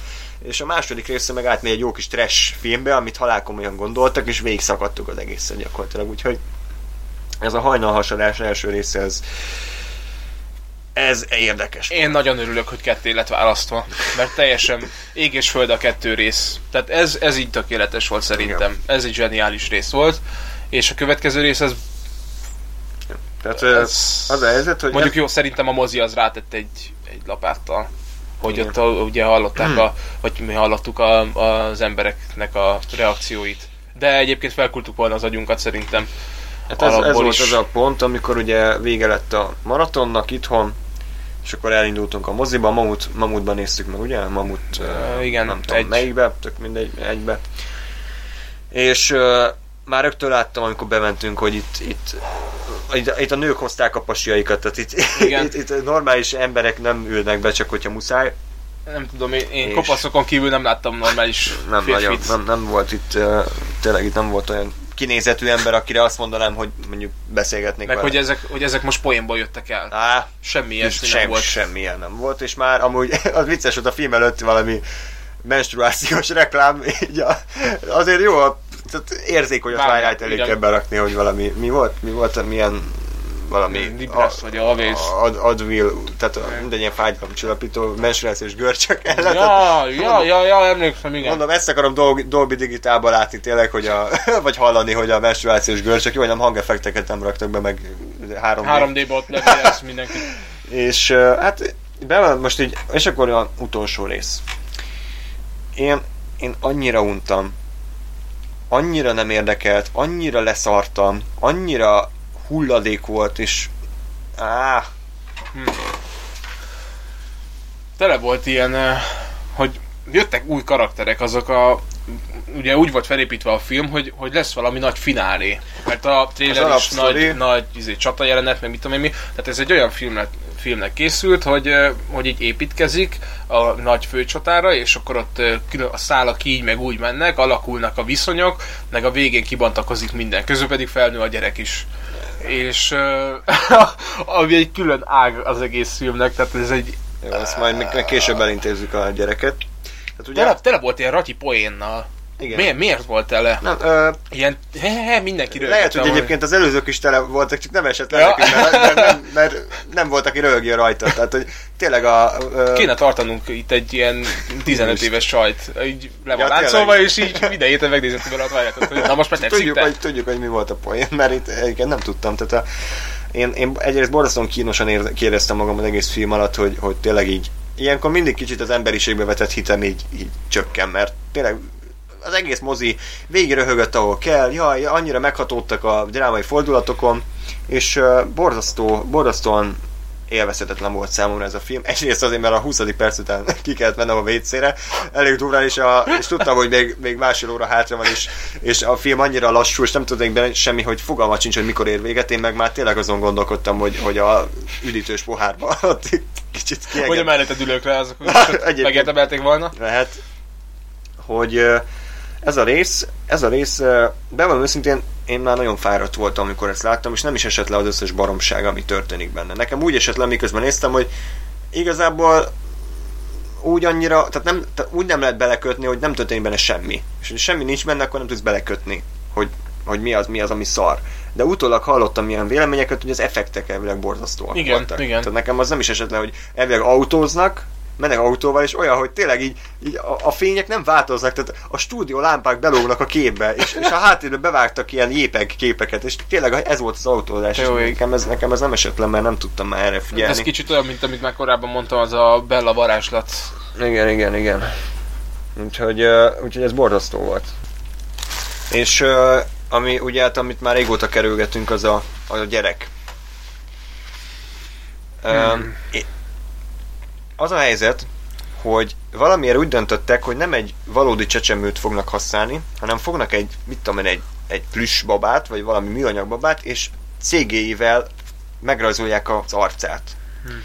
És a második része meg átmegy egy jó kis trash filmbe, amit halálkomolyan gondoltak, és végig szakadtuk az egészet gyakorlatilag, úgyhogy ez a hajnalhasadás első része, ez, ez érdekes. Én nagyon örülök, hogy ketté lett választva, mert teljesen ég és föld a kettő rész. Tehát ez, ez így tökéletes volt szerintem. Ez egy zseniális rész volt, és a következő rész az Tehát ez- ez, az a helyzet, hogy Mondjuk jó, szerintem a mozi az rátett egy, egy lapáttal. Hogy Igen. ott a, ugye hallották, a, vagy mi hallottuk a, az embereknek a reakcióit. De egyébként felkultuk volna az agyunkat szerintem. Hát ez, ez volt is. az a pont, amikor ugye vége lett a maratonnak itthon, és akkor elindultunk a moziba, Mamut, Mamutban néztük meg, ugye? Mamut, uh, igen, nem tudom egy. melyikbe, tök mindegy, egybe. És uh, már rögtön láttam, amikor bementünk, hogy itt, itt, itt, itt a nők hozták a pasiaikat, tehát itt, Igen. itt, itt normális emberek nem ülnek be, csak hogyha muszáj. Nem tudom, én, én És- kopaszokon kívül nem láttam normális Nem férfit. nagyon, nem, nem volt itt, uh, tényleg itt nem volt olyan kinézetű ember, akire azt mondanám, hogy mondjuk beszélgetnék Meg vele. hogy ezek, hogy ezek most poénból jöttek el. Á, Semmi ilyesmi sem, nem volt. semmilyen nem volt, és már amúgy az vicces volt a film előtt valami menstruációs reklám, így a, azért jó, a, tehát érzékony a Vágják, Twilight elég igen. kell berakni, hogy valami, mi volt, mi volt, milyen valami Libresz vagy Always. ad, Advil, tehát minden ilyen fájdalomcsillapító menstruációs görcsök ellen. Ja, ja, ja, ja, emlékszem, igen. Mondom, ezt akarom Dolby, Dolby Digitálba látni tényleg, hogy a, vagy hallani, hogy a menstruációs görcsök, jó, hogy nem hangeffekteket nem raktak be, meg 3D. 3D-ba ott lesz mindenki. És hát be van most így, és akkor a utolsó rész. Én, én annyira untam, annyira nem érdekelt, annyira leszartam, annyira hulladék volt, és áh, Tele volt ilyen, eh, hogy jöttek új karakterek, azok a ugye úgy volt felépítve a film, hogy, hogy lesz valami nagy finálé. Mert a trailer is nagy, nagy izé, csata jelenet, meg mit tudom én mi. Tehát ez egy olyan filmnek, filmnek készült, hogy, hogy így építkezik a nagy főcsatára, és akkor ott a szálak így meg úgy mennek, alakulnak a viszonyok, meg a végén kibontakozik minden. Közül pedig felnő a gyerek is. És ami egy külön ág az egész filmnek, tehát ez egy... Jó, azt majd még később elintézzük a gyereket. Tehát ugye... tele, tele volt ilyen ratyi poénnal. Igen. Miért, miért volt tele? Nem, ö, Ilyen, he, he, mindenki Lehet, hogy egyébként az előzők is tele voltak, csak nem esett le ja. nekünk, mert, mert, nem, mert nem volt, aki röhögjön rajta. Tehát, hogy tényleg a... Ö... Kéne tartanunk itt egy ilyen 15 éves sajt, így le van ja, láncolva, és így minden héten megnézettük vele a twilight Na most már tudjuk, hogy, tudjuk, hogy mi volt a poén, mert itt egyébként nem tudtam. Tehát a, én, én egyrészt borzasztóan kínosan kérdeztem magam az egész film alatt, hogy, hogy tényleg így ilyenkor mindig kicsit az emberiségbe vetett hitem így, így csökken, mert tényleg az egész mozi végig röhögött, ahol kell, jaj, annyira meghatódtak a drámai fordulatokon, és uh, borzasztó, borzasztóan élvezhetetlen volt számomra ez a film. Egyrészt azért, mert a 20. perc után ki kellett mennem a WC-re, elég durván, és, a, és tudtam, hogy még, még másfél óra hátra van, és, és a film annyira lassú, és nem tudnék benne semmi, hogy fogalma sincs, hogy mikor ér véget. Én meg már tényleg azon gondolkodtam, hogy, hogy a üdítős pohárba kicsit kieged. Hogy a melletted ülők rá, azok megérdemelték volna. Lehet, hogy ez a rész, ez a rész, bevallom őszintén, én már nagyon fáradt voltam, amikor ezt láttam, és nem is esett le az összes baromság, ami történik benne. Nekem úgy esett le, miközben néztem, hogy igazából úgy annyira, tehát, nem, tehát úgy nem lehet belekötni, hogy nem történik benne semmi. És ha semmi nincs benne, akkor nem tudsz belekötni, hogy, hogy mi, az, mi az, ami szar. De utólag hallottam ilyen véleményeket, hogy az effektek elvileg borzasztóak igen, voltak. Igen. Tehát nekem az nem is esett le, hogy elvileg autóznak, mennek autóval, és olyan, hogy tényleg így, így a, a fények nem változnak, tehát a stúdió lámpák belógnak a képbe, és, és a háttérbe bevágtak ilyen jépeg képeket, és tényleg ez volt az autózás, Jó, nekem ez, nekem ez nem esett le, mert nem tudtam már erre figyelni. Ez kicsit olyan, mint amit már korábban mondtam, az a Bella varázslat. Igen, igen, igen. Úgyhogy, uh, úgyhogy ez borzasztó volt. És uh, ami ugye, hát, amit már régóta kerülgetünk, az a, az a gyerek. Hmm. Az a helyzet, hogy valamiért úgy döntöttek, hogy nem egy valódi csecsemőt fognak használni, hanem fognak egy, mit tudom én, egy, egy plüss babát, vagy valami műanyag babát, és cégéivel megrajzolják az arcát. Hmm.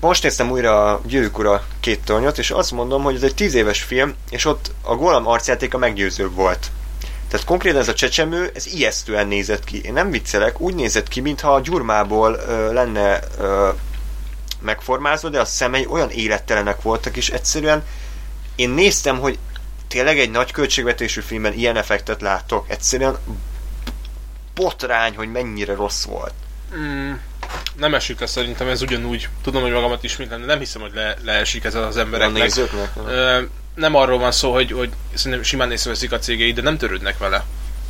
Most néztem újra a Gyűrűk Ura két tornyot, és azt mondom, hogy ez egy tíz éves film, és ott a gólam arcjátéka meggyőzőbb volt. Tehát konkrétan ez a csecsemő, ez ijesztően nézett ki. Én nem viccelek, úgy nézett ki, mintha a gyurmából ö, lenne ö, megformázva, de a szemei olyan élettelenek voltak, és egyszerűen én néztem, hogy tényleg egy nagy költségvetésű filmben ilyen effektet látok. Egyszerűen botrány, hogy mennyire rossz volt. Mm, nem esik le szerintem, ez ugyanúgy. Tudom, hogy magamat ismétlem, de nem hiszem, hogy le, leesik ez az embereknek. A nézőknek? Nem. nem arról van szó, hogy, hogy szerintem simán észreveszik a cégei, de nem törődnek vele.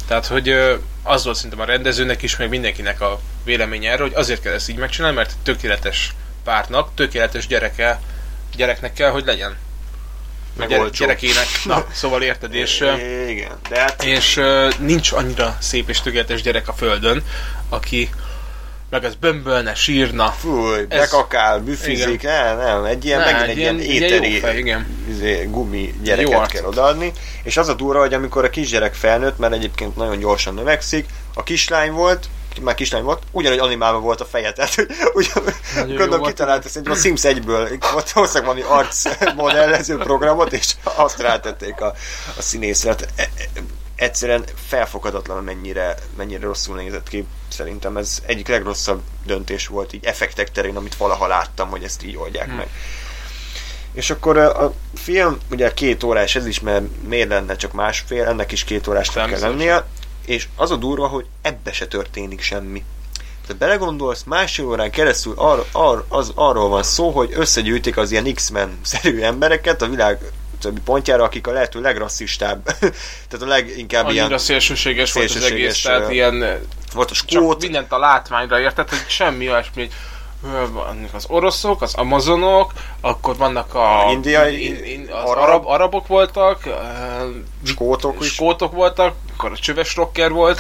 Tehát, hogy az volt szerintem a rendezőnek is, meg mindenkinek a véleménye erről, hogy azért kell ezt így megcsinálni, mert tökéletes pártnak tökéletes gyereke, gyereknek kell, hogy legyen. Meg gyere, gyerekének. Na, szóval érted, és, igen, de hát... és nincs annyira szép és tökéletes gyerek a földön, aki meg az bömbölne, sírna. Fúj, ez... bekakál, büfizik, nem, nem, egy ilyen, ne, megint egy ilyen, ilyen éteri fej, igen. Izé, gumi gyereket jó kell odaadni. És az a durva, hogy amikor a kisgyerek felnőtt, mert egyébként nagyon gyorsan növekszik, a kislány volt, már kislány volt, ugyanúgy animálva volt a feje, tehát ugyan, gondolom kitalálta szerintem a Sims 1-ből volt hozzák valami arc modellező programot, és azt rátették a, a színészre. E, e, egyszerűen felfoghatatlan, mennyire, mennyire rosszul nézett ki. Szerintem ez egyik legrosszabb döntés volt így effektek terén, amit valaha láttam, hogy ezt így oldják hmm. meg. És akkor a film ugye két órás ez is, mert miért lenne csak másfél, ennek is két órás kell lennie és az a durva, hogy ebbe se történik semmi. Tehát belegondolsz, másfél órán keresztül ar, ar, az, arról van szó, hogy összegyűjtik az ilyen X-Men-szerű embereket a világ többi pontjára, akik a lehető legrasszistább, tehát a leginkább Annyira ilyen... szélsőséges, szélsőséges volt az egész, tehát ilyen... Volt a skót. mindent a látványra érted, hogy semmi olyasmi, vannak az oroszok, az amazonok, akkor vannak a, indiai, in, in, az arab. arab, arabok voltak, skótok skótok voltak, akkor a csöves rocker volt,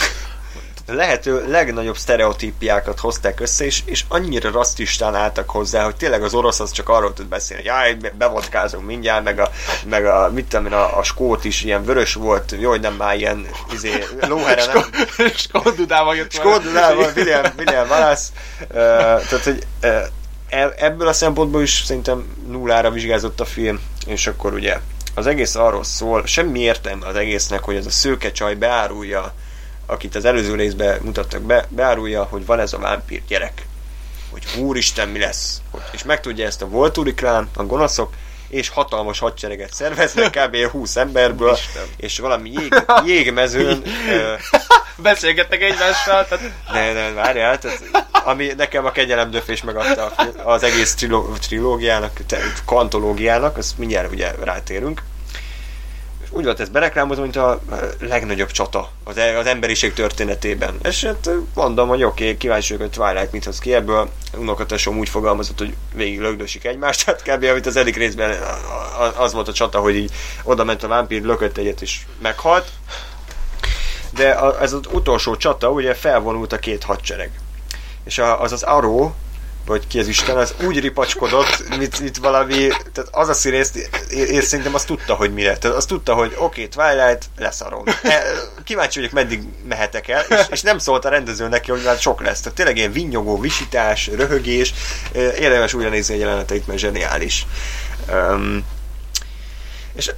lehető legnagyobb sztereotípiákat hozták össze, és, és annyira rasszistán álltak hozzá, hogy tényleg az orosz az csak arról tud beszélni, hogy jaj, bevodkázunk mindjárt, meg a, meg a mit tudom én, a, a skót is ilyen vörös volt, jó, hogy nem már ilyen izé, lóhere, nem? Skódudával jött Skódudával, William, William Wallace. Uh, tehát, hogy uh, ebből a szempontból is szerintem nullára vizsgázott a film, és akkor ugye az egész arról szól, semmi értelme az egésznek, hogy ez a szőke csaj beárulja akit az előző részben mutattak be, beárulja, hogy van ez a vámpír gyerek. Hogy úristen, mi lesz. És megtudja ezt a Volturi klán, a gonoszok, és hatalmas hadsereget szerveznek, kb. 20 emberből, Isten. és valami jég, jégmezőn... Beszélgettek egymással, tehát... Ne, ne, várjál, tehát, ami nekem a kegyelemdöfés megadta az egész trilógiának, kantológiának, azt mindjárt ugye rátérünk úgy volt ez bereklámozva, mint a legnagyobb csata az, e- az emberiség történetében. És hát mondom, hogy oké, okay, kíváncsi vagyok, hogy Twilight mit hoz ki ebből. Unokatesom úgy fogalmazott, hogy végig lögdösik egymást, tehát kb. amit az egyik részben az volt a csata, hogy így oda ment a vámpír, lökött egyet és meghalt. De ez az utolsó csata, ugye felvonult a két hadsereg. És az az Arrow, vagy ki az Isten, az úgy ripacskodott, mint, mint valami, tehát az a színész, én szerintem azt tudta, hogy mire. Tehát azt tudta, hogy oké, okay, Twilight, leszarom. E, kíváncsi vagyok, meddig mehetek el, és, és nem szólt a rendező neki, hogy már sok lesz. Tehát tényleg ilyen vinyogó, visítás, röhögés, e, érdemes újra nézni egy jeleneteit, mert zseniális. Um, és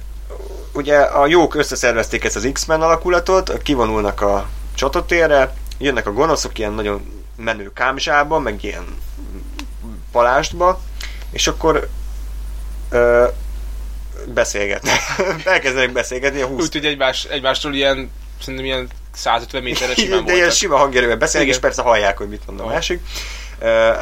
ugye a jók összeszervezték ezt az X-Men alakulatot, kivonulnak a csatatérre, jönnek a gonoszok ilyen nagyon menő kámzsába, meg ilyen palástba, és akkor ö, beszélgetnek. Elkezdenek beszélgetni. A 20... Úgy, hogy egymás, egymástól ilyen, szerintem ilyen 150 méterre simán De voltak. ilyen sima hangerővel beszélnek, és persze hallják, hogy mit mond a oh. másik. Uh,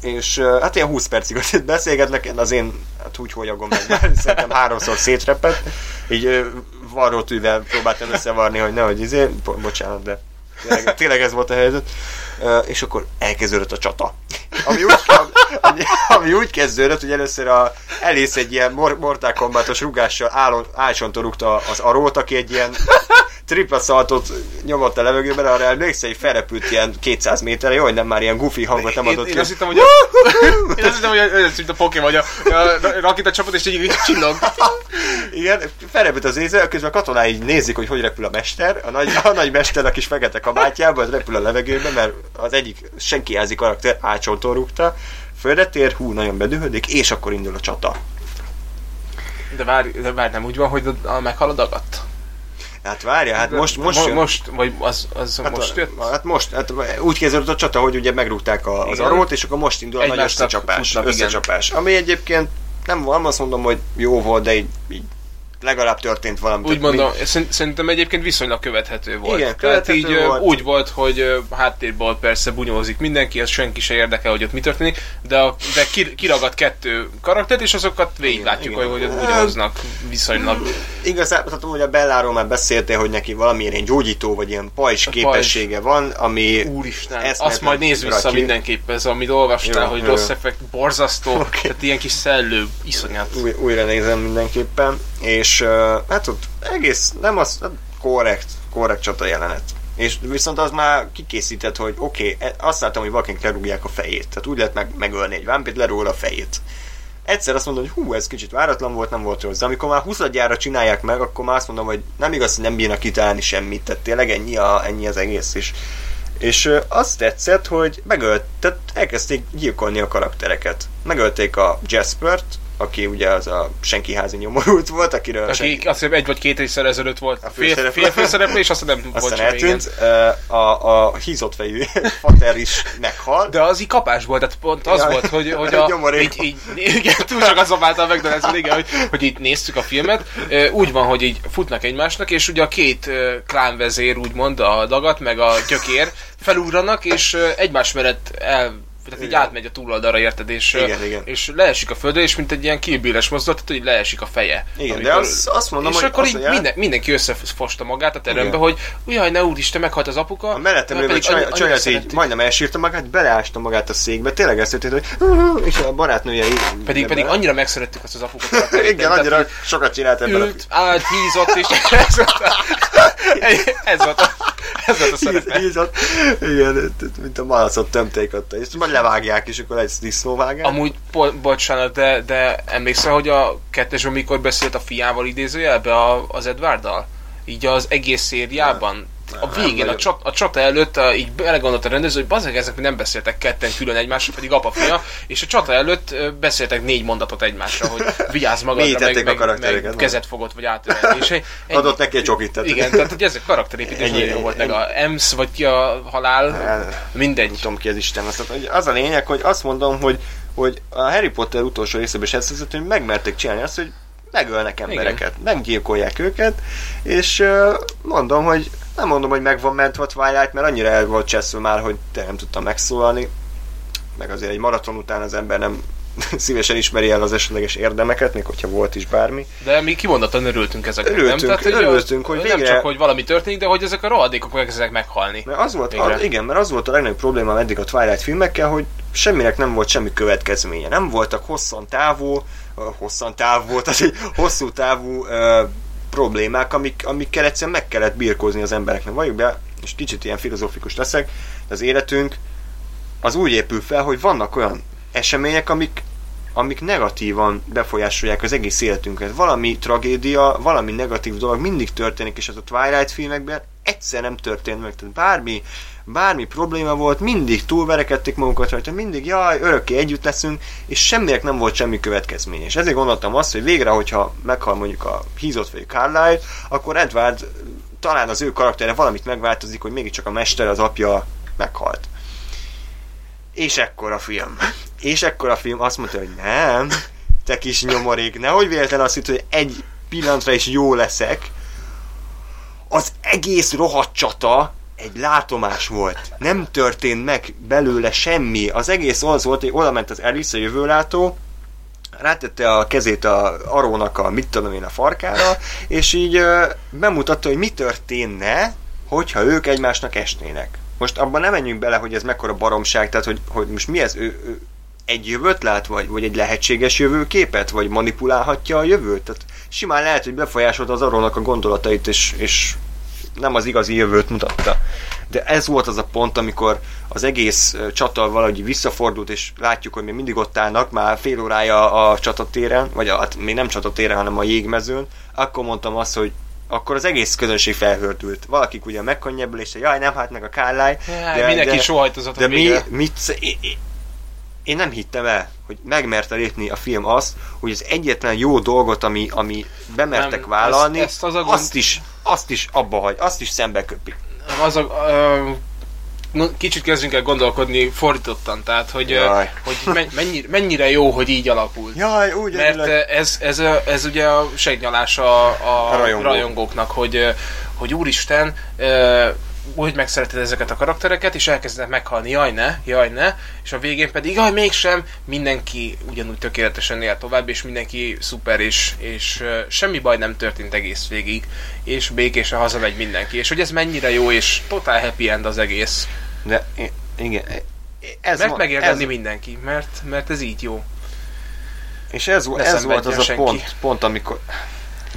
és hát ilyen 20 percig ott beszélgetnek, az én hát úgy holyagom meg már, szerintem háromszor szétrepett, így varrótűvel próbáltam összevarni, hogy nehogy izé, bo- bocsánat, de tényleg, tényleg ez volt a helyzet. És akkor elkezdődött a csata ami úgy, ami, ami úgy kezdődött, hogy először a, elész egy ilyen Mortal Kombatos rugással állon, álcsontól rúgta az arót, aki egy ilyen tripla szaltot nyomott a levegőben, arra emlékszel, hogy felrepült ilyen 200 méterre, jó, hogy nem már ilyen goofy hangot nem adott én, én, én azt hittem, hogy a, én azt hittem, hogy ez mint a Pokémon, a, a rakita csapat, és így csillog. Igen, felrepült az éze, közben a katonái így nézik, hogy hogy repül a mester, a nagy, a nagy mester a kis fekete kabátjában, az repül a levegőben, mert az egyik senki jelzi karakter ácsoltól rúgta, földre tér, hú, nagyon bedühödik, és akkor indul a csata. De várj, de várj nem úgy van, hogy a, a meghal a dagat? Hát várja, hát most, most, most, most vagy az, az hát, most jött? Hát most, hát úgy kezdődött a csata, hogy ugye megrúgták a, az arót, és akkor most indul a nagy összecsapás. Futnak, összecsapás. Igen. Ami egyébként nem van, azt mondom, hogy jó volt, de így, így legalább történt valami. Úgy mondom, mi... szerintem egyébként viszonylag követhető volt. Igen, követhető Tehát így volt. úgy volt, hogy háttérból persze bunyózik mindenki, ez senki se érdekel, hogy ott mi történik, de, a, de kiragad kettő karaktert, és azokat végiglátjuk, hogy, hogy ugyanaznak viszonylag. Igazából, tehát, hogy a Belláról már beszéltél, hogy neki valamilyen ilyen gyógyító, vagy ilyen pajzs képessége van, ami... Úristen, azt majd nézd vissza ki. mindenképp, ez amit olvastál, jó, hogy jó. rossz effekt, borzasztó, okay. tehát ilyen kis szellő, iszonyat. Új, újra nézem mindenképpen, és hát ott egész, nem az, hát korrekt, korrekt csata jelenet. És viszont az már kikészített, hogy oké, okay, e, azt láttam, hogy valakinek lerúgják a fejét. Tehát úgy lehet meg, megölni egy vámpit, lerúgol a fejét. Egyszer azt mondom, hogy hú, ez kicsit váratlan volt, nem volt. De amikor már 20 csinálják meg, akkor már azt mondom, hogy nem igaz, hogy nem bírnak kitalálni semmit. Tehát tényleg ennyi, a, ennyi az egész is. És azt tetszett, hogy megölt, tehát elkezdték gyilkolni a karaktereket. Megölték a Jaspert, aki ugye az a senki házi nyomorult volt, akiről... Aki senki... azt hiszem egy vagy két évszer ezelőtt volt a főszereplő, és aztán nem aztán volt eltűnt. A, a hízott fejű fater is meghal. De az így kapás volt, tehát pont az ja, volt, hogy, hogy a, így, így, igen, túl csak az a McDonald's, igen, hogy, hogy itt néztük a filmet, úgy van, hogy így futnak egymásnak, és ugye a két klánvezér úgymond, a dagat, meg a gyökér felugranak, és egymás mellett el tehát így átmegy a túloldalra, érted, és, igen, igen. és leesik a földre, és mint egy ilyen kilbíles mozdulat, tehát hogy leesik a feje. Igen, amikor, de az, azt mondom, és hogy akkor így mondja, minden, mindenki összefosta magát a terembe, hogy ujjaj, ne úristen, meghalt az apuka. A mellettem lévő csaj, így majdnem elsírta magát, beleásta magát a székbe, tényleg ezt történt, hogy és a barátnője Pedig, pedig annyira megszerettük azt az apukot. Igen, annyira sokat csinált ebben. Ült, állt, hízott, és ez volt a, ez volt a, ez volt a szerepe. Hízott, igen, mint a malacot tömték ott, és majd levágják, és akkor egy disznóvágás. Amúgy, po- bocsánat, de, de emlékszel, hogy a kettesben mikor beszélt a fiával idézőjelbe a, az Edwarddal? Így az egész szériában a végén, a, csat, a csata előtt a, így belegondolt a rendező, hogy bazeg, ezek nem beszéltek ketten külön egymásra, pedig apa fia, és a csata előtt beszéltek négy mondatot egymásra, hogy vigyázz magadra, meg, meg, meg kezet fogott, vagy átölelni. Adott neki egy csokit. Igen, tehát hogy ezek karakterépítés nagyon jó volt, meg a Ems, vagy ki a halál, mindegy. Nem tudom ki az Isten. Az a lényeg, hogy azt mondom, hogy hogy a Harry Potter utolsó részében is ezt hogy megmerték csinálni azt, hogy megölnek embereket, Igen. meggyilkolják őket, és mondom, hogy nem mondom, hogy meg van mentve a Twilight, mert annyira el volt cseszve már, hogy te nem tudtam megszólalni, meg azért egy maraton után az ember nem szívesen ismeri el az esetleges érdemeket, még hogyha volt is bármi. De mi kimondottan örültünk ezeknek, örültünk, nem? Tehát, örültünk, hogy végre... Nem csak, hogy valami történik, de hogy ezek a rohadékok elkezdenek meghalni. Mert az volt, az, igen, mert az volt a legnagyobb probléma eddig a Twilight filmekkel, hogy semminek nem volt semmi következménye. Nem voltak hosszan távú, hosszan távú, tehát egy hosszú távú problémák, amik, amikkel egyszerűen meg kellett birkózni az embereknek. Valljuk be, és kicsit ilyen filozófikus leszek, de az életünk az úgy épül fel, hogy vannak olyan események, amik, amik negatívan befolyásolják az egész életünket. Valami tragédia, valami negatív dolog mindig történik, és az a Twilight filmekben egyszer nem történt meg. Tehát bármi, bármi probléma volt, mindig túlverekedték magukat rajta, mindig jaj, örökké együtt leszünk, és semminek nem volt semmi következmény. És ezért gondoltam azt, hogy végre, hogyha meghal mondjuk a hízott vagy Carlyle, akkor Edward talán az ő karaktere valamit megváltozik, hogy mégiscsak a mester, az apja meghalt. És ekkor a film. És ekkor a film azt mondta, hogy nem, te kis nyomorék, nehogy véletlen azt hitt, hogy egy pillanatra is jó leszek. Az egész rohadt csata egy látomás volt. Nem történt meg belőle semmi. Az egész az volt, hogy oda ment az Alice, a jövőlátó, rátette a kezét a Arónak a mit tudom én a farkára, és így ö, bemutatta, hogy mi történne, hogyha ők egymásnak esnének. Most abban nem menjünk bele, hogy ez mekkora baromság, tehát hogy, hogy most mi ez, ő, ő egy jövőt lát, vagy, vagy egy lehetséges jövőképet, vagy manipulálhatja a jövőt. Tehát simán lehet, hogy befolyásolta az Arónak a gondolatait, és, és nem az igazi jövőt mutatta. De ez volt az a pont, amikor az egész csata valahogy visszafordult, és látjuk, hogy még mindig ott állnak, már fél órája a csatatéren, vagy a, hát még nem csatatéren, hanem a jégmezőn, akkor mondtam azt, hogy akkor az egész közönség felhördült. Valakik ugye megkannyebbül, és jaj, nem hát meg a Kárláj. De, mindenki de, sóhajtozott De mi, mit, én, én nem hittem el, hogy megmerte lépni a film azt, hogy az egyetlen jó dolgot, ami, ami bemertek nem, vállalni, ezt, ezt az gond... azt, is, azt is abba hagy, azt is szembe köpi. Az a, uh, kicsit kezdünk el gondolkodni fordítottan, tehát hogy, Jaj. hogy mennyire, mennyire jó, hogy így alakult. Jaj, úgy Mert ez, ez, ez, ez ugye a segnyalás a, a, a rajongó. rajongóknak, hogy, hogy úristen, úgy megszereted ezeket a karaktereket, és elkezdett meghalni, jaj ne, jaj ne, és a végén pedig, jaj mégsem, mindenki ugyanúgy tökéletesen él tovább, és mindenki szuper, és, és uh, semmi baj nem történt egész végig, és békésen hazamegy mindenki, és hogy ez mennyire jó, és totál happy end az egész. De igen, ez mert megérdemli ez... mindenki, mert, mert ez így jó. És ez, ez volt az senki. a pont, pont amikor,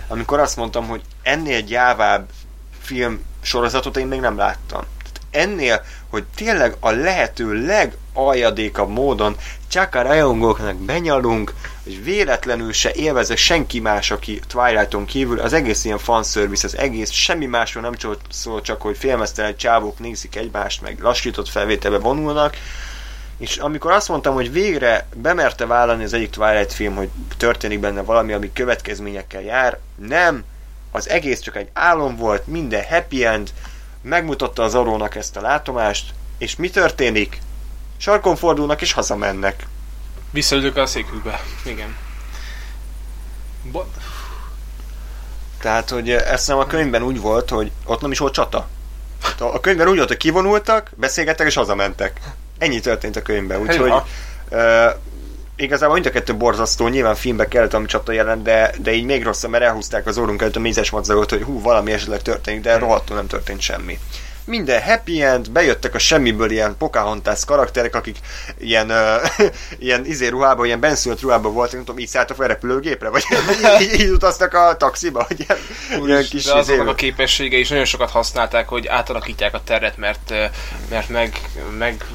amikor azt mondtam, hogy ennél gyávább film sorozatot én még nem láttam. Tehát ennél, hogy tényleg a lehető legaljadékabb módon csak a rajongóknak benyalunk, hogy véletlenül se élvezze senki más, aki Twilighton kívül, az egész ilyen fanservice, az egész, semmi másról nem szól, csak hogy félmeztelen csávók nézik egymást, meg lassított felvételbe vonulnak, és amikor azt mondtam, hogy végre bemerte vállalni az egyik Twilight film, hogy történik benne valami, ami következményekkel jár, nem, az egész csak egy álom volt, minden happy end, megmutatta az arónak ezt a látomást, és mi történik? Sarkon fordulnak és hazamennek. Visszaülök a székükbe, igen. Bo- Tehát, hogy ezt nem a könyvben úgy volt, hogy ott nem is volt csata. A könyvben úgy volt, hogy kivonultak, beszélgettek és hazamentek. Ennyi történt a könyvben, úgyhogy igazából mind a kettő borzasztó, nyilván filmbe kellett, ami csata jelent, de, de így még rosszabb, mert elhúzták az orrunk előtt a mézes madzagot, hogy hú, valami esetleg történik, de rohadtul nem történt semmi. Minden happy end, bejöttek a semmiből ilyen Pocahontas karakterek, akik ilyen, uh, ilyen izé ruhában, ilyen benszült ruhában voltak, nem tudom, így szálltak a repülőgépre, vagy így, így, utaztak a taxiba, hogy ilyen, Úr, ilyen kis de azoknak a képessége is nagyon sokat használták, hogy átalakítják a teret, mert, mert meg, meg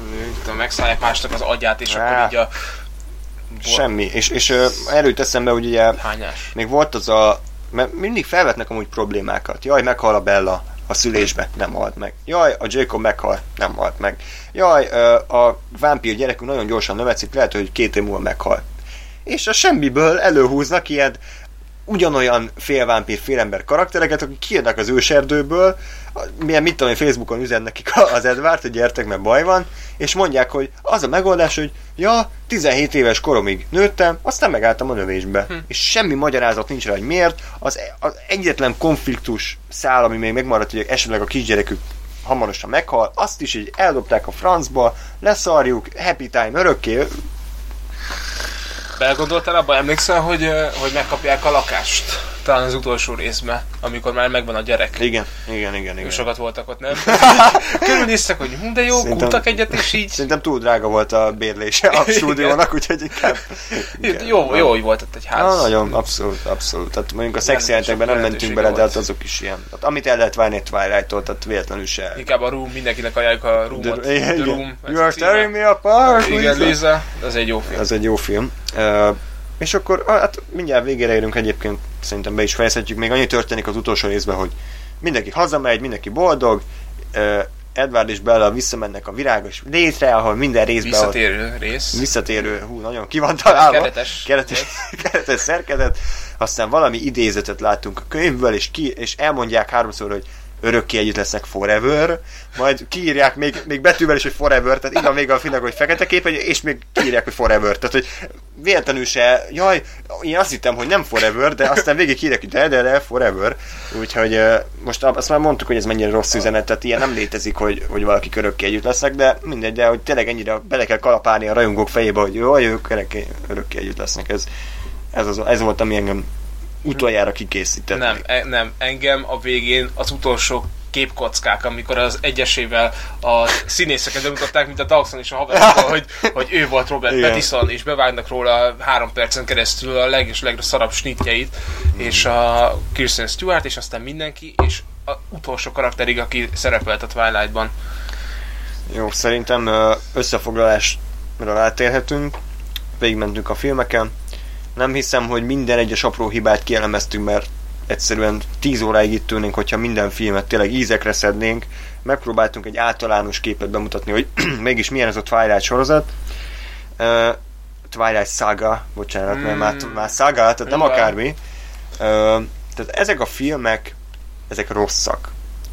tudom, megszállják másnak az agyát, és Á. akkor így a Semmi. És, és erről eszembe, hogy ugye Hányás. még volt az a mert mindig felvetnek amúgy problémákat. Jaj, meghal a Bella. a szülésbe, nem halt meg. Jaj, a Jacob meghal, nem halt meg. Jaj, a vámpír gyerekünk nagyon gyorsan növekszik, lehet, hogy két év múlva meghal. És a semmiből előhúznak ilyen ugyanolyan félvámpír, félember karaktereket, akik kijönnek az őserdőből, milyen mit tudom, Facebookon üzen nekik az Edward, hogy gyertek, mert baj van, és mondják, hogy az a megoldás, hogy ja, 17 éves koromig nőttem, aztán megálltam a növésbe. Hm. És semmi magyarázat nincs rá, hogy miért. Az, az egyetlen konfliktus szál, ami még megmaradt, hogy esetleg a kisgyerekük hamarosan meghal, azt is így eldobták a francba, leszarjuk, happy time örökké, Belgondoltál abban, emlékszel, hogy, hogy megkapják a lakást? Talán az utolsó részben, amikor már megvan a gyerek. Igen, igen, igen. igen. Sokat voltak ott, nem? Körülnéztek, hogy hm, de jó, szerintem, egyet, és így... Szerintem túl drága volt a bérlése a stúdiónak, úgyhogy inkább... inkább jó, jó, hogy volt ott egy ház. Na, nagyon, abszolút, abszolút. Tehát mondjuk a szex jelentekben nem mentünk bele, de hát azok is ilyen. Tehát, amit el lehet várni Twilight-tól, tehát véletlenül se. Inkább a Room, mindenkinek ajánljuk a Roomot. The, the Room. You are tearing me apart, Igen, Lisa. Ez egy jó film. Ez egy jó film. Uh, és akkor hát mindjárt végére érünk egyébként, szerintem be is fejezhetjük. Még annyi történik az utolsó részben, hogy mindenki hazamegy, mindenki boldog, Edward és Bella visszamennek a virágos létre, ahol minden részben... Visszatérő ott, rész. Visszatérő, hú, nagyon ki van találva. Keretes. Keretes, keretes szerkezet. Aztán valami idézetet látunk a könyvből, és, ki, és elmondják háromszor, hogy örökké együtt lesznek forever, majd kiírják még, még betűvel is, hogy forever, tehát innen még a finnek, hogy fekete kép, és még kiírják, hogy forever, tehát hogy véletlenül se, jaj, én azt hittem, hogy nem forever, de aztán végig kiírják, hogy de, de, de, forever, úgyhogy most azt már mondtuk, hogy ez mennyire rossz üzenet, tehát ilyen nem létezik, hogy, hogy valaki örökké együtt lesznek, de mindegy, de hogy tényleg ennyire bele kell kalapálni a rajongók fejébe, hogy jó, ők örökké együtt lesznek, ez, ez, az, ez volt, ami engem utoljára kikészített. Nem, e, nem, engem a végén az utolsó képkockák, amikor az egyesével a színészeket bemutatták, mint a Dawson és a haverokból, hogy, hogy ő volt Robert Igen. Pattinson, és bevágnak róla három percen keresztül a leg és legrosszabb snitjeit, mm. és a Kirsten Stewart, és aztán mindenki, és az utolsó karakterig, aki szerepelt a Twilight-ban. Jó, szerintem összefoglalásra átérhetünk, végigmentünk a filmeken, nem hiszem, hogy minden egyes apró hibát kielemeztünk, mert egyszerűen 10 óráig itt ülnénk, hogyha minden filmet tényleg ízekre szednénk. Megpróbáltunk egy általános képet bemutatni, hogy mégis milyen ez a Twilight sorozat. Uh, Twilight Saga, bocsánat, mm. mert már, már Saga, tehát nem akármi. Uh, tehát ezek a filmek, ezek rosszak.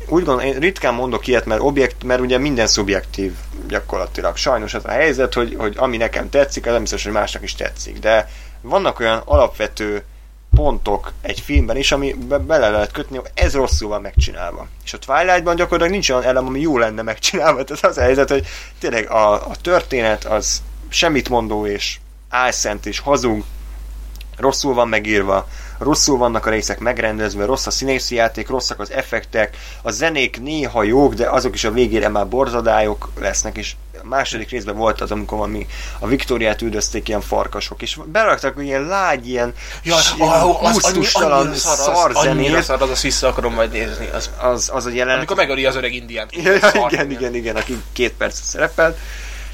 Úgy gondolom, én ritkán mondok ilyet, mert, objekt, mert ugye minden szubjektív gyakorlatilag. Sajnos az a helyzet, hogy, hogy ami nekem tetszik, az nem biztos, hogy másnak is tetszik. De vannak olyan alapvető pontok egy filmben is, ami be- bele lehet kötni, hogy ez rosszul van megcsinálva. És a Twilightban gyakorlatilag nincs olyan elem, ami jó lenne megcsinálva. Tehát az a helyzet, hogy tényleg a, a történet az semmit mondó és álszent és hazug, rosszul van megírva, rosszul vannak a részek megrendezve, rossz a színészi játék, rosszak az effektek, a zenék néha jók, de azok is a végére már borzadályok lesznek, és a második részben volt az, amikor ami a Viktoriát üldözték ilyen farkasok, és beraktak ilyen lágy, ilyen, ja, gusztustalan szar zenét. szar, az, azt vissza akarom majd nézni. Az, az, az a jelenet. Amikor megöli az öreg indiánt. Ja, igen, igen, igen, aki két perc szerepelt.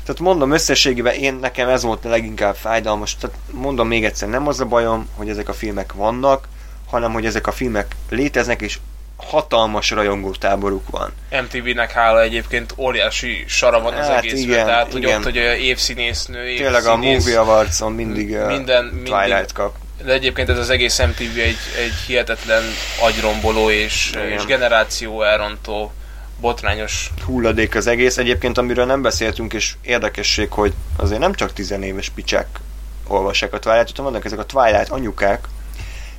Tehát mondom összességében én nekem ez volt a leginkább fájdalmas. Tehát mondom még egyszer, nem az a bajom, hogy ezek a filmek vannak, hanem hogy ezek a filmek léteznek, és hatalmas rajongótáboruk van. MTV-nek hála egyébként óriási sara van az hát egészben, igen, tehát igen. hogy ott, hogy évszínésznő, évszínész, Tényleg a Movie Awards-on mindig minden, Twilight mindig, kap. De egyébként ez az egész MTV egy, egy hihetetlen agyromboló és, és generáció elrontó botrányos hulladék az egész. Egyébként, amiről nem beszéltünk, és érdekesség, hogy azért nem csak tizenéves picsák olvassák a Twilight, hanem vannak ezek a Twilight anyukák,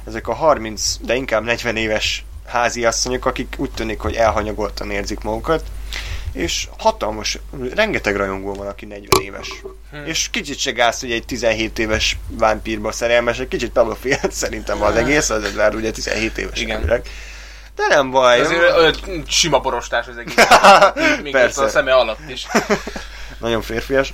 ezek a 30, de inkább 40 éves háziasszonyok, akik úgy tűnik, hogy elhanyagoltan érzik magukat, és hatalmas, rengeteg rajongó van, aki 40 éves. Hmm. És kicsit se gáz, hogy egy 17 éves vámpírba szerelmes, egy kicsit pedofil szerintem az egész, az Edward ugye 17 éves Igen. Emberek. De nem baj. Olyan sima borostás az egész. még Persze. a szeme alatt is. Nagyon férfias.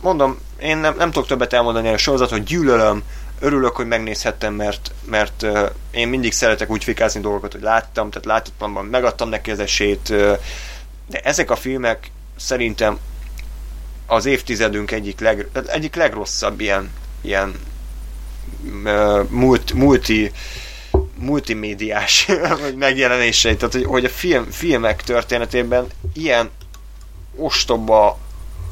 Mondom, én nem, nem tudok többet elmondani a sorozat, hogy gyűlölöm, örülök, hogy megnézhettem, mert, mert én mindig szeretek úgy fikázni dolgokat, hogy láttam, tehát látottamban megadtam neki az esélyt, de ezek a filmek szerintem az évtizedünk egyik, leg, egyik legrosszabb ilyen, ilyen multi, multi multimédiás megjelenései, tehát hogy, hogy a film, filmek történetében ilyen ostoba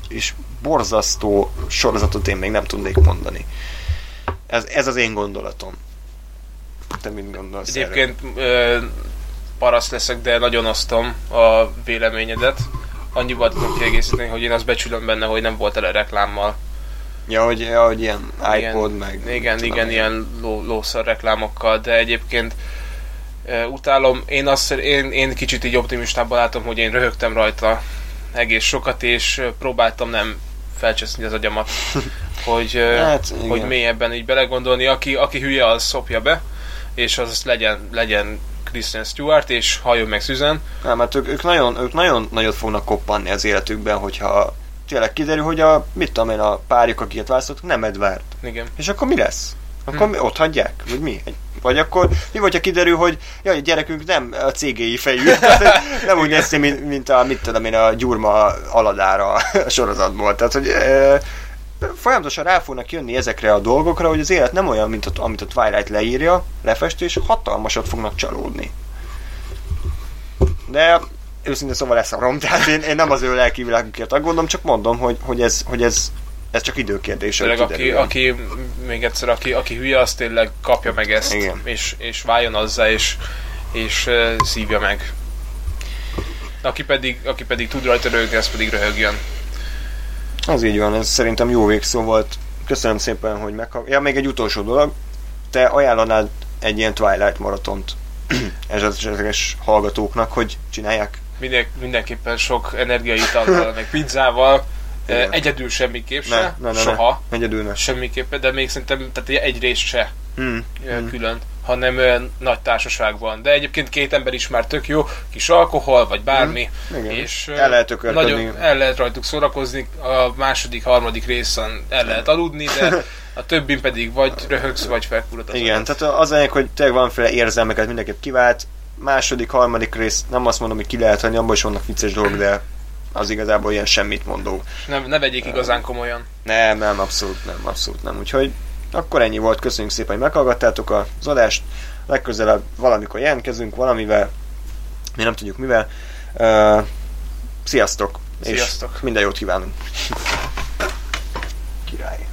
és borzasztó sorozatot én még nem tudnék mondani. Ez, ez az én gondolatom. Te mit gondolsz Egyébként ö, paraszt leszek, de nagyon osztom a véleményedet. Annyival tudom kiegészíteni, hogy én azt becsülöm benne, hogy nem volt ele reklámmal. Ja, hogy, ja, hogy ilyen iPod, igen, meg... Igen, igen, ilyen ló, lószar reklámokkal, de egyébként uh, utálom. Én, azt, én, én kicsit így optimistában látom, hogy én röhögtem rajta egész sokat, és próbáltam nem felcseszni az agyamat, hogy, hát, hogy mélyebben így belegondolni. Aki, aki hülye, az szopja be, és az legyen, legyen Christian Stewart, és halljon meg Susan. Nem, mert ők, ők, nagyon, ők nagyon nagyot fognak koppanni az életükben, hogyha tényleg kiderül, hogy a, mit tudom én, a párjuk, akiket választottak, nem Edward. Igen. És akkor mi lesz? Akkor hm. mi, ott hagyják? Vagy mi? Vagy akkor mi vagy, ha kiderül, hogy jaj, a gyerekünk nem a cégéi fejű, nem úgy néz mint, mint a, mit tudom én, a gyurma aladára a sorozatból. Tehát, hogy e, folyamatosan rá fognak jönni ezekre a dolgokra, hogy az élet nem olyan, mint a, amit a Twilight leírja, lefestő, és hatalmasat fognak csalódni. De őszintén szóval leszarom, tehát én, én nem az ő lelki világukért aggódom, csak mondom, hogy, hogy, ez, hogy ez, ez csak időkérdése. Tényleg, aki, aki, még egyszer, aki, aki hülye, az tényleg kapja meg ezt, Igen. És, és váljon azzá, és, és uh, szívja meg. Aki pedig, aki pedig tud rajta röhögni, az pedig röhögjön. Az így van, ez szerintem jó végszó volt. Köszönöm szépen, hogy meghallgatsz. Ja, még egy utolsó dolog. Te ajánlanád egy ilyen Twilight maratont esetleges hallgatóknak, hogy csinálják? Minden, mindenképpen sok energiaitallal, meg pizzával. Igen. Egyedül semmiképp se, ne, ne, ne, soha. Ne. Egyedül ne. Semmiképpen, de még szerintem tehát egy rész se hmm. külön, hmm. hanem olyan nagy társaságban. De egyébként két ember is már tök jó, kis alkohol, vagy bármi. Igen. És el lehet nagyon el lehet rajtuk szórakozni, a második, harmadik részen el lehet aludni, de a többin pedig vagy röhögsz, vagy felkurat Igen, adat. tehát az anyag, hogy tényleg valamiféle érzelmeket mindenképp kivált, második, harmadik rész, nem azt mondom, hogy ki lehet hagyni, abban is vannak vicces dolgok, de az igazából ilyen semmit mondó. Ne, ne vegyék igazán komolyan. Nem, nem, abszolút nem, abszolút nem. Úgyhogy akkor ennyi volt, köszönjük szépen, hogy meghallgattátok az adást. Legközelebb valamikor jelentkezünk valamivel, mi nem tudjuk mivel. Uh, sziasztok! Sziasztok! És minden jót kívánunk! Király!